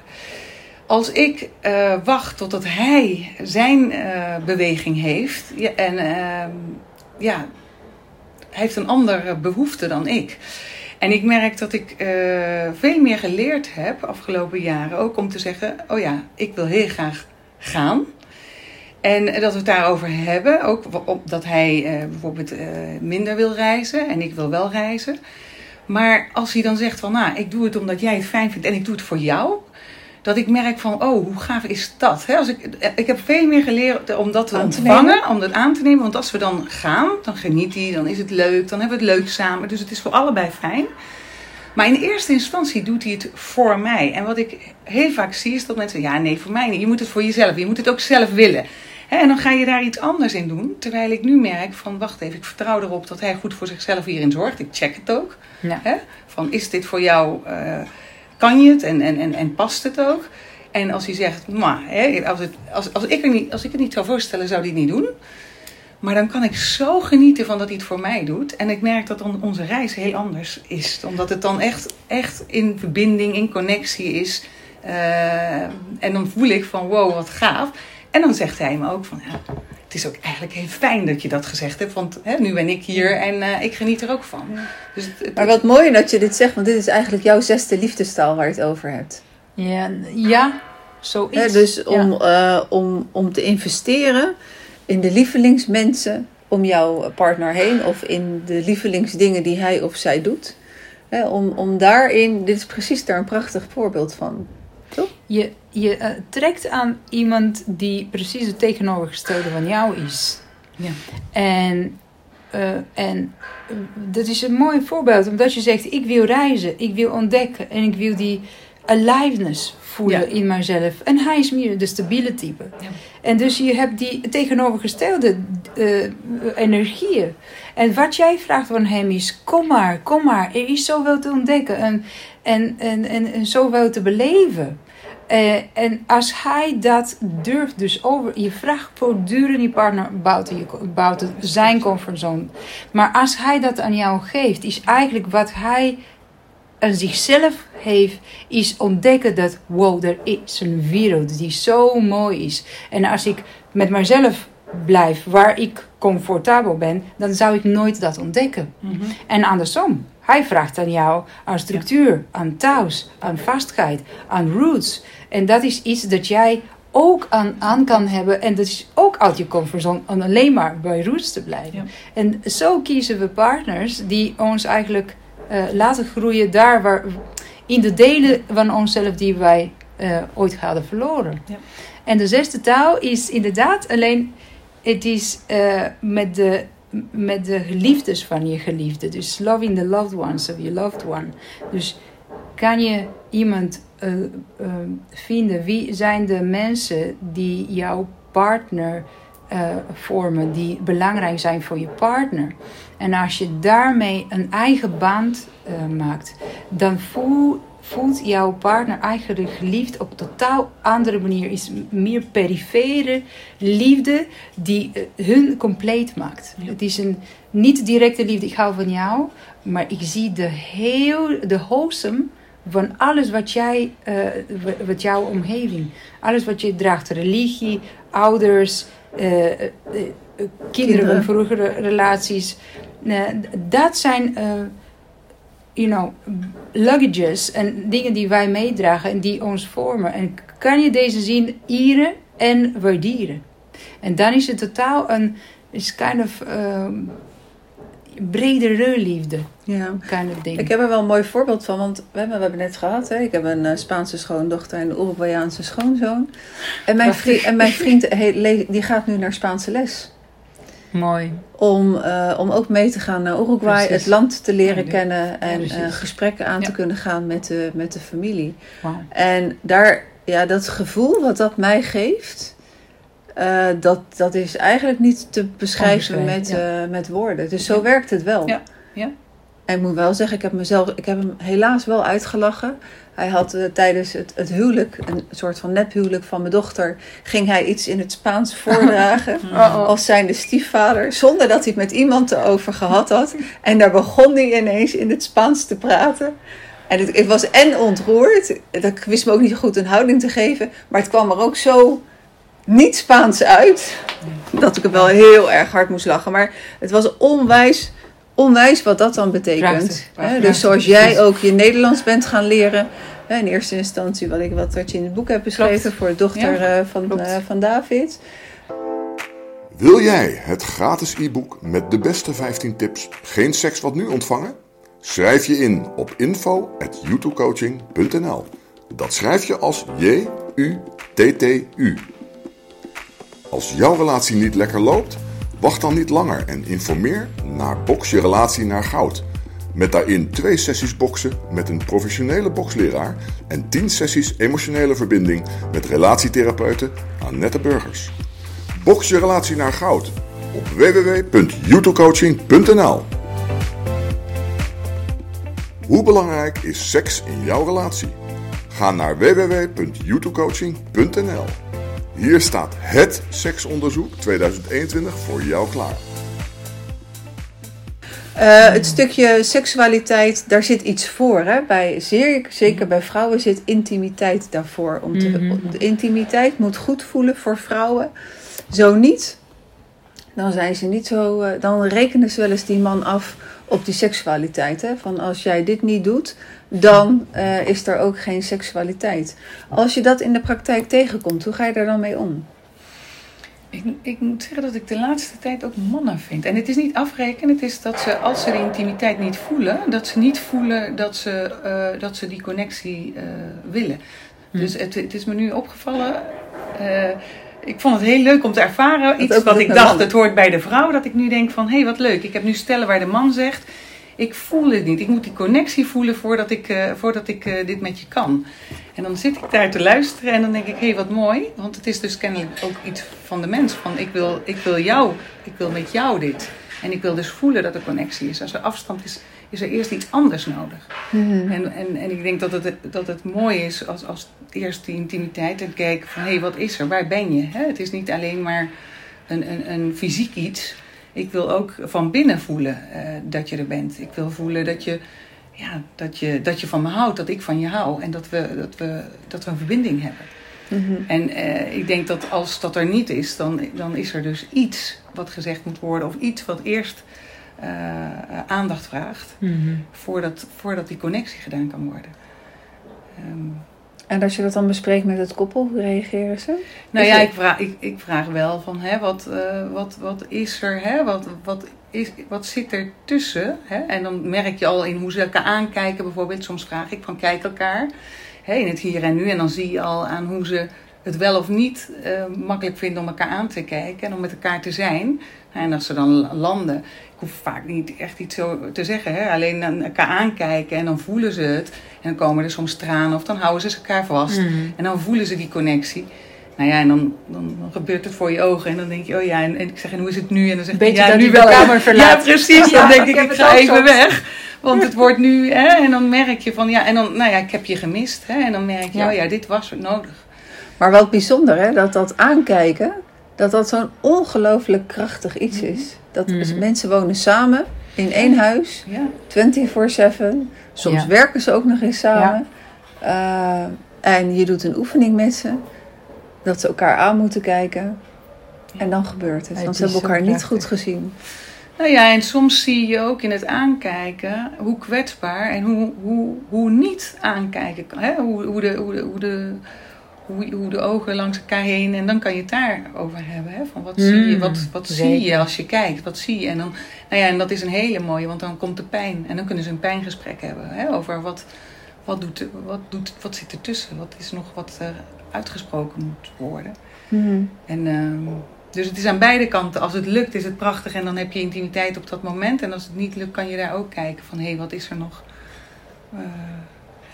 Als ik eh, wacht totdat hij zijn eh, beweging heeft, en ehm, ja, hij heeft een andere behoefte dan ik. En ik merk dat ik eh, veel meer geleerd heb afgelopen jaren, ook om te zeggen: Oh ja, ik wil heel graag gaan. En dat we het daarover hebben, ook dat hij bijvoorbeeld minder wil reizen en ik wil wel reizen. Maar als hij dan zegt van, nou, ik doe het omdat jij het fijn vindt en ik doe het voor jou, dat ik merk van, oh, hoe gaaf is dat? Hè? Als ik, ik heb veel meer geleerd om dat te ontvangen, om dat aan te nemen. Want als we dan gaan, dan geniet hij, dan is het leuk, dan hebben we het leuk samen. Dus het is voor allebei fijn. Maar in eerste instantie doet hij het voor mij. En wat ik heel vaak zie is dat mensen, ja nee, voor mij niet. Je moet het voor jezelf, je moet het ook zelf willen. En dan ga je daar iets anders in doen. Terwijl ik nu merk van, wacht even, ik vertrouw erop dat hij goed voor zichzelf hierin zorgt. Ik check het ook. Ja. Van is dit voor jou, eh, kan je het en, en, en, en past het ook? En als hij zegt, maar, hè, als, het, als, als, ik er niet, als ik het niet zou voorstellen, zou hij het niet doen. Maar dan kan ik zo genieten van dat hij het voor mij doet. En ik merk dat dan onze reis heel anders is. Omdat het dan echt, echt in verbinding, in connectie is. Eh, en dan voel ik van wow, wat gaaf. En dan zegt hij me ook van ja, het is ook eigenlijk heel fijn dat je dat gezegd hebt. Want hè, nu ben ik hier en eh, ik geniet er ook van. Dus het, het- Maar wat mooi dat je dit zegt, want dit is eigenlijk jouw zesde liefdestaal waar je het over hebt. Ja, ja zoiets. Hè, dus Ja. om, eh, om, om te investeren in de lievelingsmensen om jouw partner heen of in de lievelingsdingen die hij of zij doet. Hè, om, om daarin, dit is precies daar een prachtig voorbeeld van. Je, je eh, trekt aan iemand die precies het tegenovergestelde van jou is. Ja. En, eh, en eh, dat is een mooi voorbeeld, omdat je zegt: ik wil reizen, ik wil ontdekken en ik wil die aliveness voelen Ja. in mijzelf. En hij is meer de stabiele type. Ja. En dus je hebt die tegenovergestelde eh, energieën. En wat jij vraagt van hem is: kom maar, kom maar, er is zoveel te ontdekken en, en, en, en, en zoveel te beleven. Eh, en als hij dat durft, dus over, je vraagt voortdurend je partner buiten, je, buiten zijn comfortzone. Maar als hij dat aan jou geeft, is eigenlijk wat hij aan zichzelf heeft, is ontdekken dat, wow, er is een wereld die zo mooi is. En als ik met mezelf blijf, waar ik comfortabel ben, dan zou ik nooit dat ontdekken. Mhm. En andersom, hij vraagt aan jou aan structuur, aan thuis, aan vastheid, aan roots. En dat is iets dat jij ook aan, aan kan hebben. En dat is ook uit je comfortzone om alleen maar bij roots te blijven. Ja. En zo kiezen we partners die ons eigenlijk eh, laten groeien daar waar, in de delen van onszelf die wij eh, ooit hadden verloren. Ja. En de zesde taal is inderdaad alleen, het is eh, met, de, met de geliefdes van je geliefde. Dus loving the loved ones of your loved one. Dus kan je iemand eh, eh, vinden, wie zijn de mensen die jouw partner eh, vormen, die belangrijk zijn voor je partner. En als je daarmee een eigen band maakt, dan voel, voelt jouw partner eigenlijk geliefd op een totaal andere manier. Is meer perifere liefde die eh, hun compleet maakt. Ja. Het is een niet directe liefde, ik hou van jou, maar ik zie de heel, de wholesome van alles wat jij, eh, wa- wat jouw omgeving, alles wat je draagt, religie, ouders, eh, kinderen, Kinderen. vroegere relaties, dat zijn, you know, luggages en dingen die wij meedragen en die ons vormen. En kan je deze zien eren en waarderen? En dan is het totaal een, is kind of um, bredere liefde, Ja. kind of ding. Ik heb er wel een mooi voorbeeld van, want we hebben, we hebben net gehad. Hè? Ik heb een eh, Spaanse schoondochter en een Uruguayaanse schoonzoon. En mijn, vriend, en mijn vriend he- le- die gaat nu naar Spaanse les. Mooi. Om, eh, om ook mee te gaan naar Uruguay, Precies. het land te leren Ja, kennen en eh, gesprekken aan te kunnen gaan met de, met de familie. En daar, ja, dat gevoel wat dat mij geeft, eh, dat, dat is eigenlijk niet te beschrijven met, met woorden. Dus zo werkt het wel. Ja, ja. En ik moet wel zeggen, ik heb, mezelf, ik heb hem helaas wel uitgelachen. Hij had eh, tijdens het, het huwelijk, een soort van nephuwelijk van mijn dochter, ging hij iets in het Spaans voordragen. Uh-oh. Als zijnde stiefvader, zonder dat hij het met iemand erover gehad had. En daar begon hij ineens in het Spaans te praten. En het, ik was en ontroerd, ik wist me ook niet goed een houding te geven, maar het kwam er ook zo niet Spaans uit, dat ik er wel heel erg hard moest lachen. Maar het was onwijs, onwijs wat dat dan betekent. Prachtig, Hè, prachtig. dus zoals jij ook je Nederlands bent gaan leren, hè, in eerste instantie wat, ik, wat, wat je in het boek hebt beschreven Klopt. voor de dochter Ja, eh, van, eh, van David. Wil jij het gratis e-book met de beste 15 tips Geen seks wat nu ontvangen? Schrijf je in op info.youtubecoaching.nl Dat schrijf je als J-U-T-T-U. Als jouw relatie niet lekker loopt, wacht dan niet langer en informeer naar Box je relatie naar goud. Met daarin twee sessies boksen met een professionele boksleraar en 10 sessies emotionele verbinding met relatietherapeute Annette Burgers. Box je relatie naar goud op www.youtubecoaching.nl. Hoe belangrijk is seks in jouw relatie? Ga naar www.youtubecoaching.nl. Hier staat het seksonderzoek 2021 voor jou klaar. Uh, het stukje seksualiteit, daar zit iets voor. Hè? Bij, zeer, zeker bij vrouwen zit intimiteit daarvoor. Om te, Mhm. De intimiteit moet goed voelen voor vrouwen. Zo niet, dan zijn ze niet zo. eh, dan rekenen ze wel eens die man af op die seksualiteit. Hè? Van als jij dit niet doet, dan eh, is er ook geen seksualiteit. Als je dat in de praktijk tegenkomt, hoe ga je daar dan mee om? Ik, ik moet zeggen dat ik de laatste tijd ook mannen vind. En het is niet afrekenen, het is dat ze, als ze de intimiteit niet voelen, dat ze niet voelen dat ze, eh, dat ze die connectie eh, willen. Hm. Dus het, het is me nu opgevallen. ik vond het heel leuk om te ervaren. Iets wat ik dacht, het hoort bij de vrouw. Dat ik nu denk van, hé, hey, wat leuk. Ik heb nu stellen waar de man zegt, ik voel het niet. Ik moet die connectie voelen voordat ik, eh, voordat ik eh, dit met je kan. En dan zit ik daar te luisteren en dan denk ik, hé, hey, wat mooi. Want het is dus kennelijk ook iets van de mens. Van, ik wil, ik wil jou, ik wil met jou dit. En ik wil dus voelen dat er connectie is. Als er afstand is, is er eerst iets anders nodig. En, en, en ik denk dat het, dat het mooi is als, als eerst die intimiteit en kijken van hé, hey, wat is er? Waar ben je? Het is niet alleen maar een, een, een fysiek iets. Ik wil ook van binnen voelen eh, dat je er bent. Ik wil voelen dat je, ja, dat, je, dat je van me houdt, dat ik van je hou en dat we, dat we, dat we een verbinding hebben. En eh, ik denk dat als dat er niet is, dan, dan is er dus iets wat gezegd moet worden of iets wat eerst eh, aandacht vraagt Mhm. voordat, voordat die connectie gedaan kan worden. Ehm, En als je dat dan bespreekt met het koppel, hoe reageren ze? nou Is ja, het- ik vraag, ik, ik vraag wel van hè, wat, eh, wat, wat is er, hè? Wat, wat, is, wat zit er tussen? Hè? En dan merk je al in hoe ze elkaar aankijken. Bijvoorbeeld, soms vraag ik van kijk elkaar hè, in het hier en nu. En dan zie je al aan hoe ze het wel of niet eh, makkelijk vinden om elkaar aan te kijken en om met elkaar te zijn. En als ze dan landen, hoef vaak niet echt iets zo te zeggen. Hè? Alleen aan elkaar aankijken en dan voelen ze het. En dan komen er soms tranen of dan houden ze elkaar vast. Mhm. En dan voelen ze die connectie. Nou ja, en dan, dan, dan gebeurt het voor je ogen. En dan denk je, oh ja, en, en ik zeg, en hoe is het nu? En dan zeg je, Beetje ja, dat nu wel. de kamer verlaat. Ja, precies. Dan Ja, denk ik ik, ik ga even soms. weg. Want het wordt nu, hè, en dan merk je van, ja, en dan, nou ja, ik heb je gemist. Hè, en dan merk je, Ja. oh ja, dit was nodig. Maar wat bijzonder, hè, dat dat aankijken, dat dat zo'n ongelooflijk krachtig iets is. Dat Mhm. mensen wonen samen in één huis, Ja. 24-7. Soms Ja. werken ze ook nog eens samen. Eh, en je doet een oefening met ze, dat ze elkaar aan moeten kijken. En dan gebeurt het, want ze hebben elkaar niet goed gezien. Nou ja, en soms zie je ook in het aankijken hoe kwetsbaar en hoe, hoe, hoe niet aankijken kan. Hè? Hoe, hoe, de, hoe, de, hoe, de, hoe, hoe de ogen langs elkaar heen. En dan kan je het daarover hebben. Hè? Van wat zie je, Mm, wat, wat zie je als je kijkt? Wat zie je? En, dan, nou ja, en dat is een hele mooie, want dan komt de pijn. En dan kunnen ze een pijngesprek hebben hè? over wat, wat, doet, wat, doet, wat zit ertussen. Wat is nog wat er uitgesproken moet worden. En, ehm, dus het is aan beide kanten. Als het lukt is het prachtig en dan heb je intimiteit op dat moment. En als het niet lukt kan je daar ook kijken van hé, hey, wat is er nog? Eh,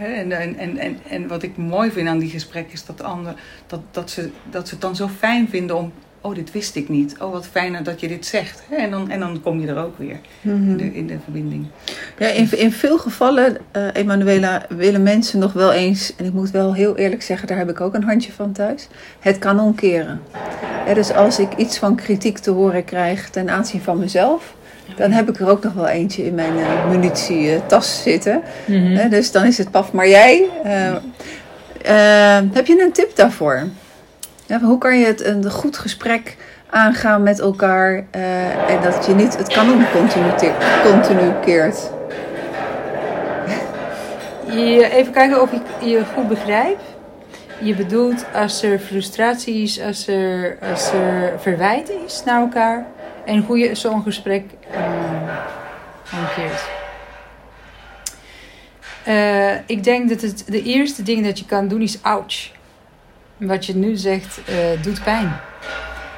en, en, en, en, wat ik mooi vind aan die gesprekken is dat, de ander, dat, dat, ze, dat ze het dan zo fijn vinden om... Oh, dit wist ik niet. Oh, wat fijn dat je dit zegt. En, dan, en dan kom je er ook weer in, de, in de verbinding. Ja, in, in veel gevallen, eh Emanuela, willen mensen nog wel eens, en ik moet wel heel eerlijk zeggen, daar heb ik ook een handje van thuis, het kanon keren. Ja, dus als ik iets van kritiek te horen krijg ten aanzien van mezelf, dan heb ik er ook nog wel eentje in mijn uh, munitietas zitten. Mhm. Hè, dus dan is het paf. Maar jij, uh, heb je een tip daarvoor? Hoe kan je het een goed gesprek aangaan met elkaar uh, en dat je niet het kanon continu, continu keert? Je, even kijken of ik je goed begrijp. Je bedoelt als er frustratie is, als er, als er verwijt is naar elkaar en hoe je zo'n gesprek uh, hanteert. Eh, ik denk dat het de eerste ding dat je kan doen is ouch. Wat je nu zegt eh, doet pijn.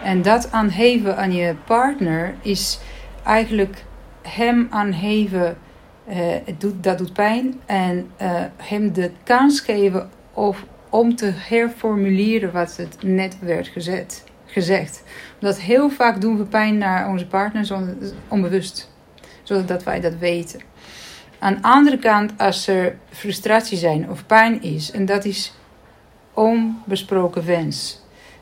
En dat aangeven aan je partner is eigenlijk hem aangeven, eh, het doet, dat doet pijn. En eh, hem de kans geven of, om te herformuleren wat het net werd gezet, gezegd. Omdat heel vaak doen we pijn naar onze partner zonder, onbewust. Zodat wij dat weten. Aan de andere kant, als er frustratie zijn of pijn is, en dat is onbesproken wens.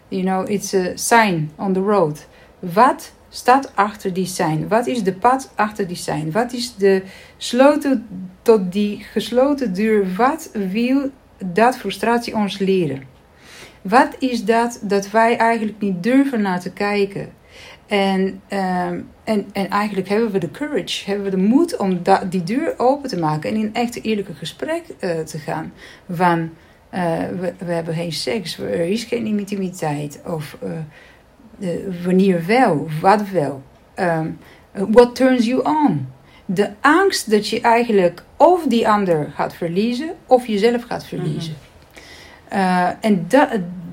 You know, it's a sign on the road. Wat staat achter die sign? Wat is de pad achter die sign? Wat is de sloten tot die gesloten deur? Wat wil dat frustratie ons leren? Wat is dat dat wij eigenlijk niet durven naar te kijken? En, um, en, en eigenlijk hebben we de courage, hebben we de moed om die deur open te maken en in echt eerlijke gesprek uh, te gaan. Van uh, we, we, hebben geen seks, er is geen intimiteit. Of uh, wanneer wel, wat wel. Um, what turns you on? De angst dat je eigenlijk of die ander gaat verliezen of jezelf gaat verliezen. En dat,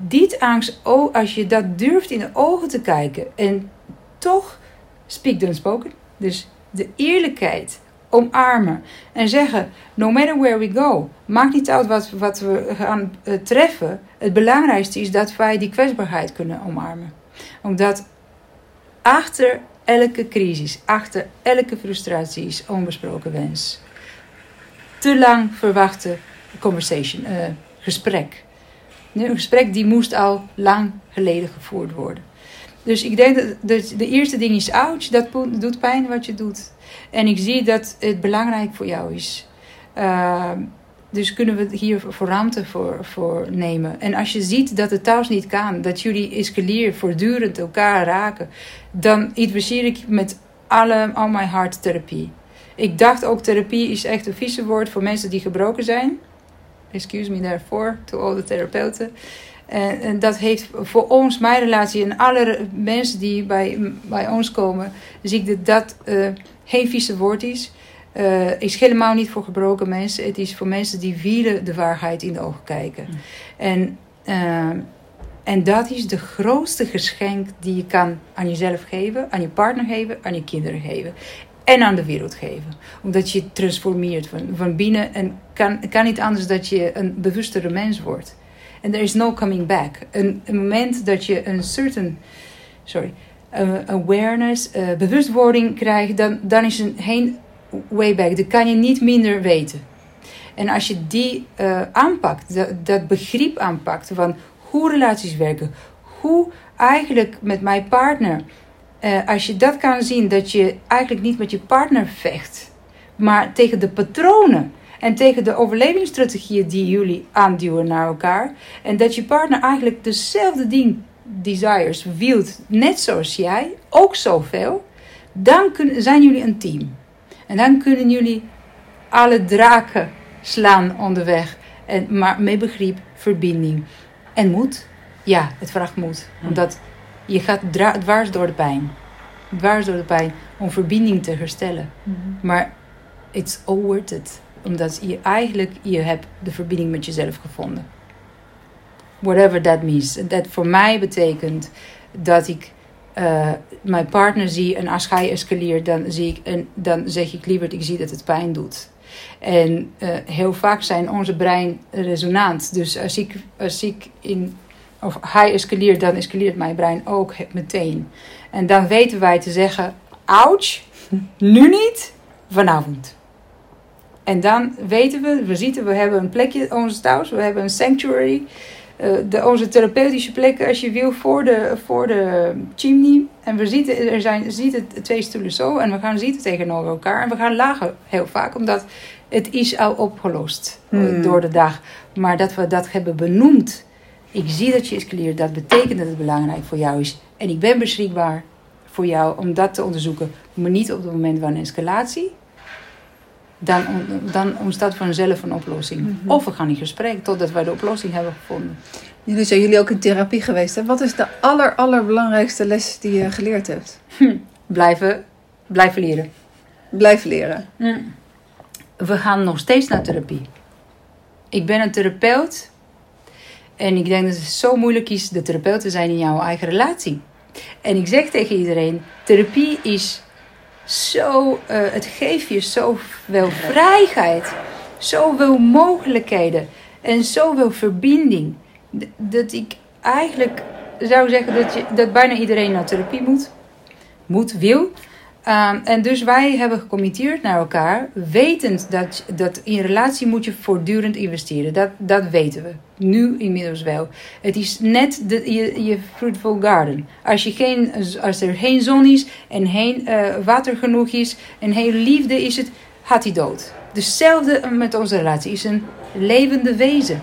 dit angst, als je dat durft in de ogen te kijken en toch speak dan spoken. Dus de eerlijkheid omarmen en zeggen: No matter where we go, maakt niet uit wat, wat we gaan uh, treffen. Het belangrijkste is dat wij die kwetsbaarheid kunnen omarmen. Omdat achter elke crisis, achter elke frustratie is onbesproken wens. Te lang verwachte conversation, uh, gesprek. Een gesprek die moest al lang geleden gevoerd worden. Dus ik denk dat de, eerste ding is ouch, dat doet pijn wat je doet. En ik zie dat het belangrijk voor jou is. Uh, dus kunnen we hier voor ruimte voor, voor nemen. En als je ziet dat het thuis niet kan, dat jullie escaleren, voortdurend elkaar raken, dan adviseer ik met alle, all my heart therapie. Ik dacht ook therapie is echt een vieze woord voor mensen die gebroken zijn. Excuse me daarvoor, to all the therapeuten. En, en, dat heeft voor ons, mijn relatie en alle mensen die bij, bij ons komen, zie ik dat dat uh, geen vieze woord is. Uh, is helemaal niet voor gebroken mensen. Het is voor mensen die willen de waarheid in de ogen kijken. Mm. En, uh, en dat is de grootste geschenk die je kan aan jezelf geven, aan je partner geven, aan je kinderen geven. En aan de wereld geven. Omdat je transformeert van, van binnen. En kan, kan niet anders dat je een bewustere mens wordt. En there is no coming back. Een, moment dat je een certain, sorry, uh, awareness, uh, bewustwording krijgt, dan, dan is er geen way back. Dan kan je niet minder weten. En als je die uh, aanpakt, dat, dat begrip aanpakt van hoe relaties werken, hoe eigenlijk met mijn partner, als je dat kan zien, dat je eigenlijk niet met je partner vecht, maar tegen de patronen en tegen de overlevingsstrategieën die jullie aanduwen naar elkaar. En dat je partner eigenlijk dezelfde ding, desires, wilt, net zoals jij, ook zoveel. Dan kun, zijn jullie een team. En dan kunnen jullie alle draken slaan onderweg. En, maar met begrip, verbinding en moed. Ja, het vraagt moed. Omdat je gaat dwars door de pijn. Dwars door de pijn om verbinding te herstellen. Mm -hmm. Maar it's all worth it omdat je eigenlijk, je hebt de verbinding met jezelf gevonden. Whatever that means. Dat voor mij betekent dat ik uh, mijn partner zie en als hij escaleert, dan, zie ik, en dan zeg ik liever, ik zie dat het pijn doet. En uh, heel vaak zijn onze brein resonant. Dus als ik, als ik in, of hij escaleert, dan escaleert mijn brein ook meteen. En dan weten wij te zeggen, ouch, nu niet, vanavond. En dan weten we, we zien, we hebben een plekje, ons thuis, we hebben een sanctuary. Uh, de, onze therapeutische plekken, als je wil, voor de, voor de chimney. En we zitten, er zijn, zitten twee stoelen zo en we gaan zitten tegenover elkaar. En we gaan lachen heel vaak, omdat het is al opgelost hmm. door de dag. Maar dat we dat hebben benoemd. Ik zie dat je escaleert, dat betekent dat het belangrijk voor jou is. En ik ben beschikbaar voor jou om dat te onderzoeken. Maar niet op het moment van escalatie dan, dan ontstaat vanzelf een oplossing. Mm -hmm. Of we gaan in gesprek totdat wij de oplossing hebben gevonden. Jullie zijn jullie ook in therapie geweest. Hè? Wat is de aller, allerbelangrijkste les die je geleerd hebt? Hm. Blijven, blijven leren. Blijven leren. Mm. we gaan nog steeds naar therapie. Ik ben een therapeut. En ik denk dat het zo moeilijk is de therapeut te zijn in jouw eigen relatie. En ik zeg tegen iedereen: therapie is zo. eh, het geeft je zoveel vrijheid, zoveel mogelijkheden en zoveel verbinding. Dat ik eigenlijk zou zeggen dat, je, dat bijna iedereen naar therapie moet, moet, wil. Ehm, en dus wij hebben gecommitteerd naar elkaar, wetend dat, dat in relatie moet je voortdurend investeren. Dat, dat weten we. Nu inmiddels wel. Het is net de, je, je fruitful garden. Als, je geen, als er geen zon is en geen eh, water genoeg is en geen liefde is het, gaat hij dood. Hetzelfde met onze relatie. is een levende wezen.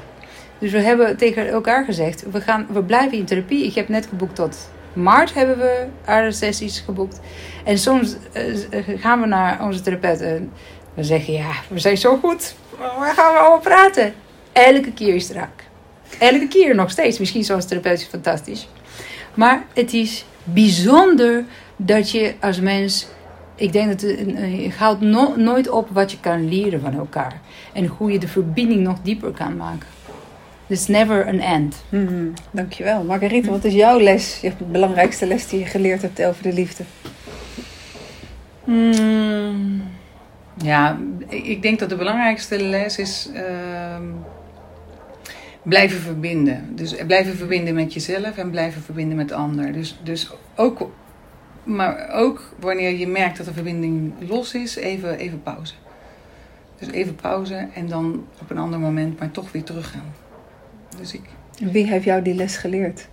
Dus we hebben tegen elkaar gezegd, we, gaan, we blijven in therapie. Ik heb net geboekt tot maart hebben we haar sessies geboekt. En soms eh, gaan we naar onze therapeut en we zeggen, ja, we zijn zo goed. Waar gaan we allemaal praten? Elke keer is het raak. Elke keer nog steeds. Misschien zoals therapeut is fantastisch. Maar het is bijzonder dat je als mens... Ik denk dat je houdt no- nooit op wat je kan leren van elkaar. En hoe je de verbinding nog dieper kan maken. There's never an end. Mhm, Dankjewel. Margarita, wat is jouw les? Je belangrijkste les die je geleerd hebt over de liefde? Hmm. Ja, ik denk dat de belangrijkste les is ehm, blijven verbinden. Dus blijven verbinden met jezelf en blijven verbinden met de ander. Dus, dus ook, maar ook wanneer je merkt dat de verbinding los is, even, even pauze. Dus even pauze en dan op een ander moment maar toch weer teruggaan. Dus ik, Wie heeft jou die les geleerd?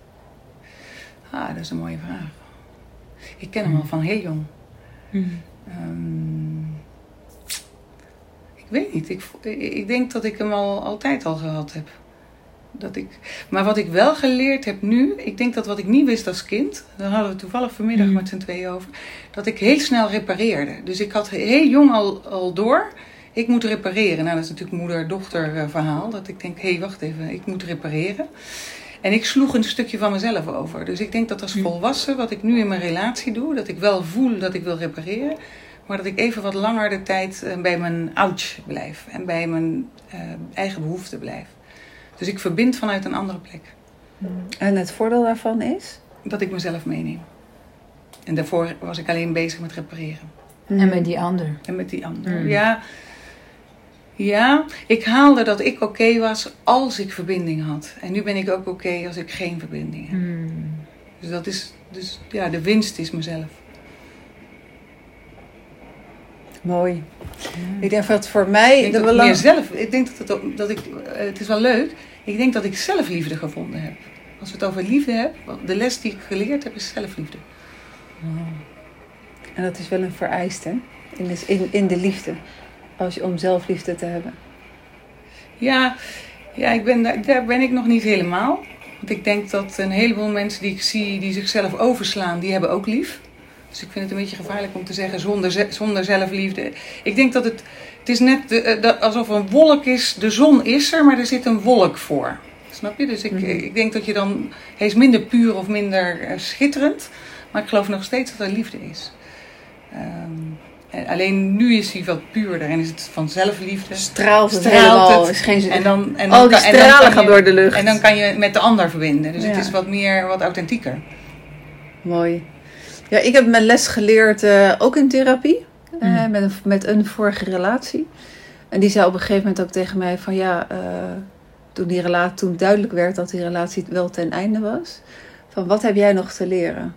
ah, dat is een mooie vraag. Ik ken hem al van heel jong. Ehm, ik weet niet. Ik, ik denk dat ik hem al altijd al gehad heb. Dat ik, maar wat ik wel geleerd heb nu, ik denk dat wat ik niet wist als kind, daar hadden we toevallig vanmiddag Mhm. met z'n tweeën over, dat ik heel snel repareerde. Dus ik had heel jong al, al door, ik moet repareren. Nou, dat is natuurlijk moeder-dochter eh, verhaal, dat ik denk, hé, hey, wacht even, ik moet repareren. En ik sloeg een stukje van mezelf over. Dus ik denk dat als volwassen, wat ik nu in mijn relatie doe, dat ik wel voel dat ik wil repareren, maar dat ik even wat langer de tijd eh, bij mijn ouch blijf en bij mijn eh, eigen behoeften blijf. Dus ik verbind vanuit een andere plek. En het voordeel daarvan is? Dat ik mezelf meeneem. En daarvoor was ik alleen bezig met repareren. En met die ander. En met die ander. Mm. Ja, ja, ik haalde dat ik oké was als ik verbinding had. En nu ben ik ook oké als ik geen verbinding heb. Hmm. Dus dat is, dus ja, de winst is mezelf. Mooi. Ik denk dat voor mij Ik denk de dat belang... zelf, ik denk dat, het, dat ik, eh, het is wel leuk. Ik denk dat ik zelfliefde gevonden heb. Als we het over liefde hebben, de les die ik geleerd heb is zelfliefde. En dat is wel een vereiste in de, in, in de liefde. Als om zelfliefde te hebben. Ja, ja ik ben, daar, ben ik nog niet helemaal. Want ik denk dat een heleboel mensen die ik zie die zichzelf overslaan, die hebben ook lief. Dus ik vind het een beetje gevaarlijk om te zeggen zonder, zonder zelfliefde. Ik denk dat het, het is net de, eh, dat, alsof een wolk is, de zon is er, maar er zit een wolk voor. Snap je? Dus ik, Mhm. ik denk dat je dan, hij is minder puur of minder eh, schitterend. Maar ik geloof nog steeds dat er liefde is. Ehm, alleen nu is hij wat puurder en is het van zelfliefde. Straalt het Straalt helemaal. het. Is geen, En dan, en al dan die kan- en dan stralen gaan je- door de lucht. En dan kan je met de ander verbinden. Dus het is wat meer, wat authentieker. Mooi. Ja, ik heb mijn les geleerd eh, ook in therapie. eh, Mm. met, een, met een vorige relatie. En die zei op een gegeven moment ook tegen mij van ja, eh, toen, die relatie, toen duidelijk werd dat die relatie wel ten einde was. Van wat heb jij nog te leren?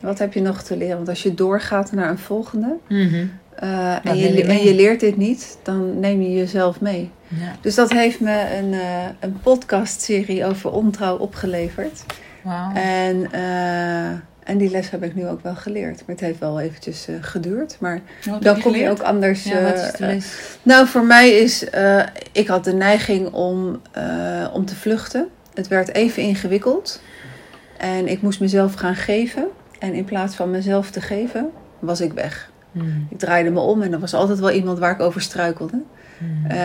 Wat heb je nog te leren? Want als je doorgaat naar een volgende Mhm. eh, en, je je, en je leert dit niet, dan neem je jezelf mee. Ja. Dus dat heeft me een, eh een podcastserie over ontrouw opgeleverd. En, eh, en die les heb ik nu ook wel geleerd. Maar het heeft wel eventjes geduurd. Maar Wat dan kom je ook anders. Ja, wat is de les? nou, voor mij is... ik had de neiging om, om te vluchten. Het werd even ingewikkeld. En ik moest mezelf gaan geven. En in plaats van mezelf te geven, was ik weg. Hmm. Ik draaide me om en er was altijd wel iemand waar ik over struikelde. Hmm. Eh,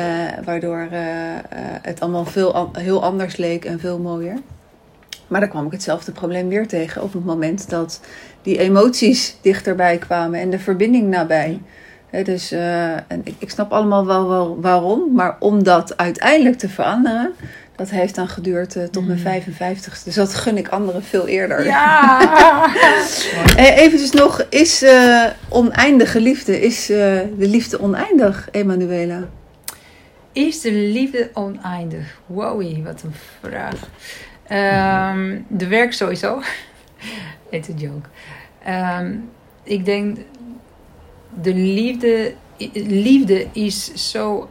waardoor eh, eh, het allemaal veel, heel anders leek en veel mooier. Maar dan kwam ik hetzelfde probleem weer tegen op het moment dat die emoties dichterbij kwamen en de verbinding nabij. Dus, en ik, ik snap allemaal wel, wel waarom, maar om dat uiteindelijk te veranderen, dat heeft dan geduurd eh, tot mijn 55ste. Dus dat gun ik anderen veel eerder. Ja! Eh, eventjes nog, is eh, oneindige liefde, is eh, de liefde oneindig, Emanuela? Is de liefde oneindig? Wow, wat een vraag. Ehm, de werk sowieso. It's a joke. Ehm, ik denk, de liefde, liefde is zo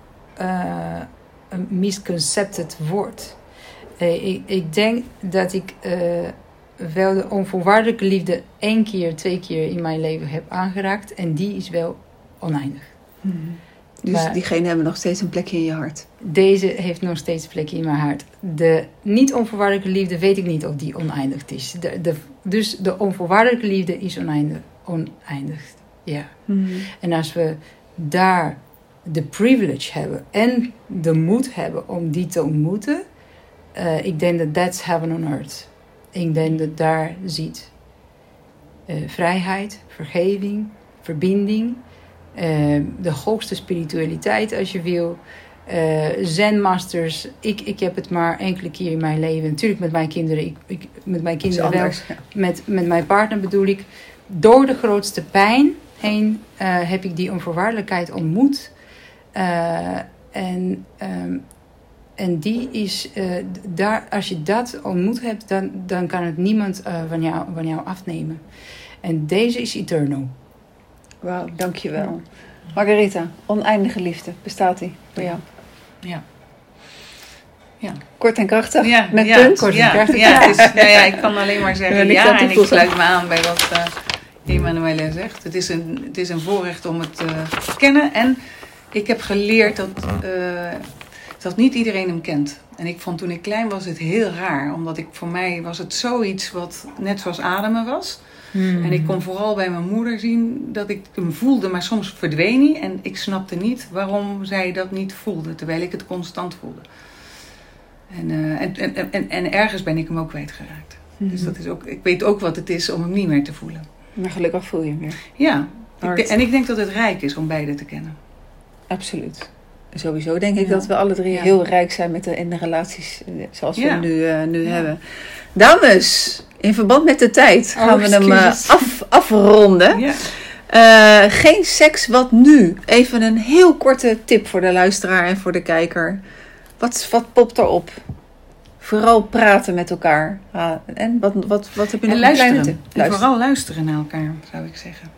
misconcepted woord. Eh, ik, ik denk dat ik eh, wel de onvoorwaardelijke liefde één keer, twee keer in mijn leven heb aangeraakt. En die is wel oneindig. Dus Maar- diegene hebben nog steeds een plekje in je hart. Deze heeft nog steeds een plekje in mijn hart. De niet onvoorwaardelijke liefde weet ik niet of die oneindig is. De, de, dus de onvoorwaardelijke liefde is oneindig. oneindig. Ja. En als we daar de privilege hebben en de moed hebben om die te ontmoeten, eh, ik denk dat that's heaven on earth. Ik denk dat daar ziet eh, vrijheid, vergeving, verbinding, eh, de hoogste spiritualiteit als je wil. eh Zen-masters, ik, ik heb het maar enkele keer in mijn leven. Natuurlijk met mijn kinderen, ik, ik, met mijn kinderen wel met, met mijn partner bedoel ik, door de grootste pijn heen heb ik die onvoorwaardelijkheid ontmoet. Eh, en, ehm, en die is, eh, daar, als je dat ontmoet hebt, dan, dan kan het niemand eh, van, jou, van jou afnemen. En deze is eternal. Wauw, dankjewel. Margarita, oneindige liefde, bestaat die voor jou? Ja. Ja. Kort en krachtig, Ja, met ja, punt. Kort en ja, krachtig. ja, het is, nou ja, ik kan alleen maar zeggen Ja, ja, en ik sluit me aan bij wat eh Emanuele zegt. Het is, een, het is een voorrecht om het eh, te kennen. En ik heb geleerd dat, eh, dat niet iedereen hem kent. En ik vond toen ik klein was het heel raar. Omdat ik, voor mij was het zoiets wat net zoals ademen was. En ik kon vooral bij mijn moeder zien dat ik hem voelde, maar soms verdween hij. En ik snapte niet waarom zij dat niet voelde, terwijl ik het constant voelde. En, eh, en, en, en, en ergens ben ik hem ook kwijtgeraakt. Dus dat is ook, ik weet ook wat het is om hem niet meer te voelen. Maar gelukkig voel je hem weer. Ja, ik en ik denk dat het rijk is om beide te kennen. Absoluut. Sowieso denk ik Ja. dat we alle drie Ja. heel rijk zijn met de, in de relaties eh, zoals we Ja. nu, eh, nu hebben. Dames, in verband met de tijd Oh, gaan we hem eh, af, afronden. Geen seks, wat nu? Even een heel korte tip voor de luisteraar en voor de kijker. Wat, wat popt erop? Vooral praten met elkaar. Ah, en wat, wat, wat heb je nog En luisteren. En vooral luisteren naar elkaar, zou ik zeggen.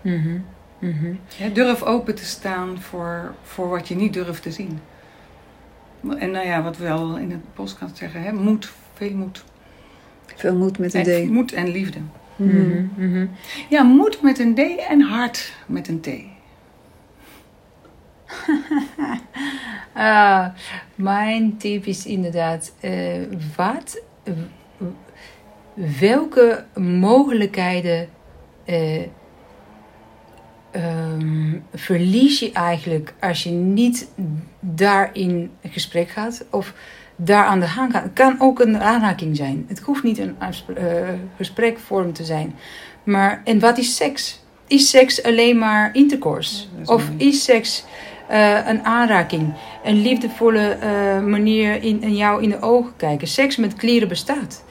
Mhm, mhm. Ja, durf open te staan voor, voor wat je niet durft te zien. En nou ja, wat we al in het podcast zeggen, hè, moed, veel moed. Veel moed met een En, D. moed en liefde. Mhm, mhm. Ja, moed met een D en hart met een T. Ah, mijn tip is inderdaad, eh, wat, welke mogelijkheden eh, ehm, verlies je eigenlijk als je niet daarin een gesprek gaat of daar aan de gang gaat? Het kan ook een aanraking zijn. Het hoeft niet een eh, gesprekvorm te zijn. Maar, en wat is seks? Is seks alleen maar intercourse? Ja, dat is of mooi. is seks eh, een aanraking? Een liefdevolle eh, manier in, in jou in de ogen kijken? Seks met klieren bestaat.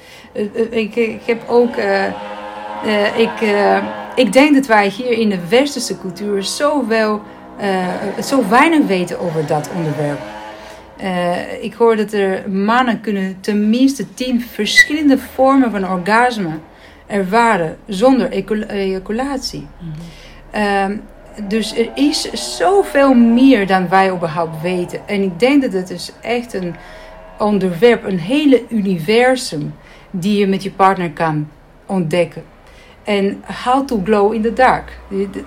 Ik, ik heb ook... ik, ik denk dat wij hier in de westerse cultuur zo, wel, eh, zo weinig weten over dat onderwerp. Eh, ik hoor dat er mannen kunnen tenminste tien verschillende vormen van orgasme ervaren zonder ejaculatie. Ehm, dus er is zoveel meer dan wij überhaupt weten. En ik denk dat het is echt een onderwerp, een hele universum die je met je partner kan ontdekken. En how to glow in the dark.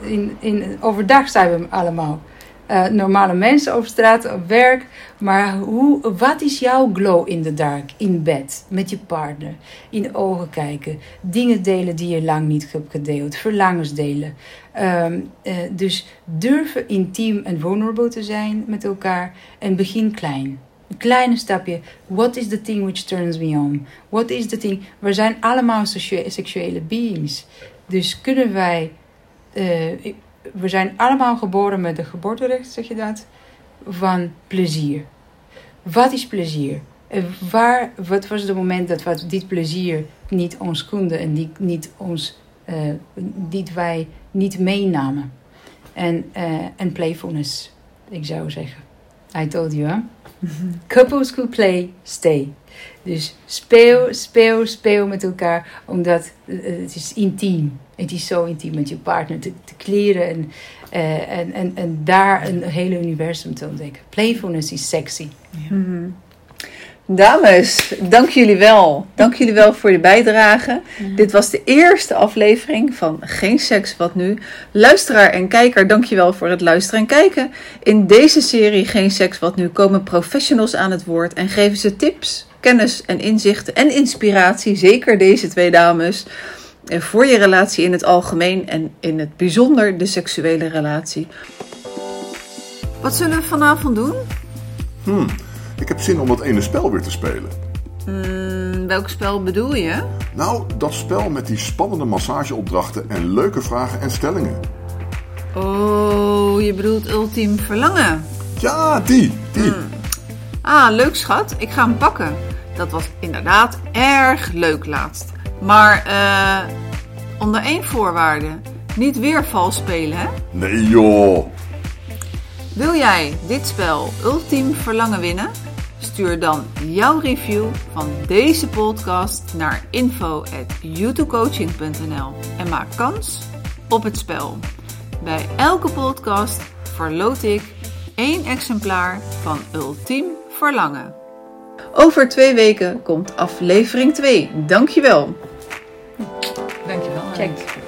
In, in, overdag zijn we allemaal eh, normale mensen op straat, op werk. Maar hoe, wat is jouw glow in the dark? In bed, met je partner. In ogen kijken. Dingen delen die je lang niet hebt gedeeld. Verlangens delen. Ehm, eh, dus durven intiem en vulnerable te zijn met elkaar. En begin klein. Een kleine stapje. What is the thing which turns me on? What is the thing? We zijn allemaal seksu- seksuele beings. Dus kunnen wij eh, we zijn allemaal geboren met de geboorterecht, zeg je dat, van plezier. Wat is plezier? En waar, wat was het moment dat we dit plezier niet ons konden en die, niet ons, uh, wij niet meenamen? En, uh, en playfulness, ik zou zeggen. I told you, hè? Couples who play, stay. Dus speel, speel, speel met elkaar, omdat het is intiem. Het is zo intiem met je partner te, te kleren en, uh, en, en, en daar een hele universum te ontdekken. Playfulness is sexy. Ja. Mm -hmm. Dames, dank jullie wel. Dank jullie wel voor je bijdrage. Dit was de eerste aflevering van Geen Seks Wat Nu. Luisteraar en kijker, dank je wel voor het luisteren en kijken. In deze serie Geen Seks Wat Nu komen professionals aan het woord en geven ze tips, kennis en inzichten en inspiratie, zeker deze twee dames, voor je relatie in het algemeen en in het bijzonder de seksuele relatie. Wat zullen we vanavond doen? Hmm. Ik heb zin om dat ene spel weer te spelen. Mm, welk spel bedoel je? Nou, dat spel met die spannende massageopdrachten en leuke vragen en stellingen. Oh, je bedoelt ultiem verlangen? Ja, die, die. Mm. Ah, leuk schat. Ik ga hem pakken. Dat was inderdaad erg leuk laatst. Maar uh, onder één voorwaarde. Niet weer vals spelen, hè? Nee joh. Wil jij dit spel ultiem verlangen winnen? Stuur dan jouw review van deze podcast naar info@youtubecoaching.nl en maak kans op het spel. Bij elke podcast verloot ik één exemplaar van Ultiem Verlangen. Over twee weken komt aflevering 2. Dankjewel. Dankjewel. Check.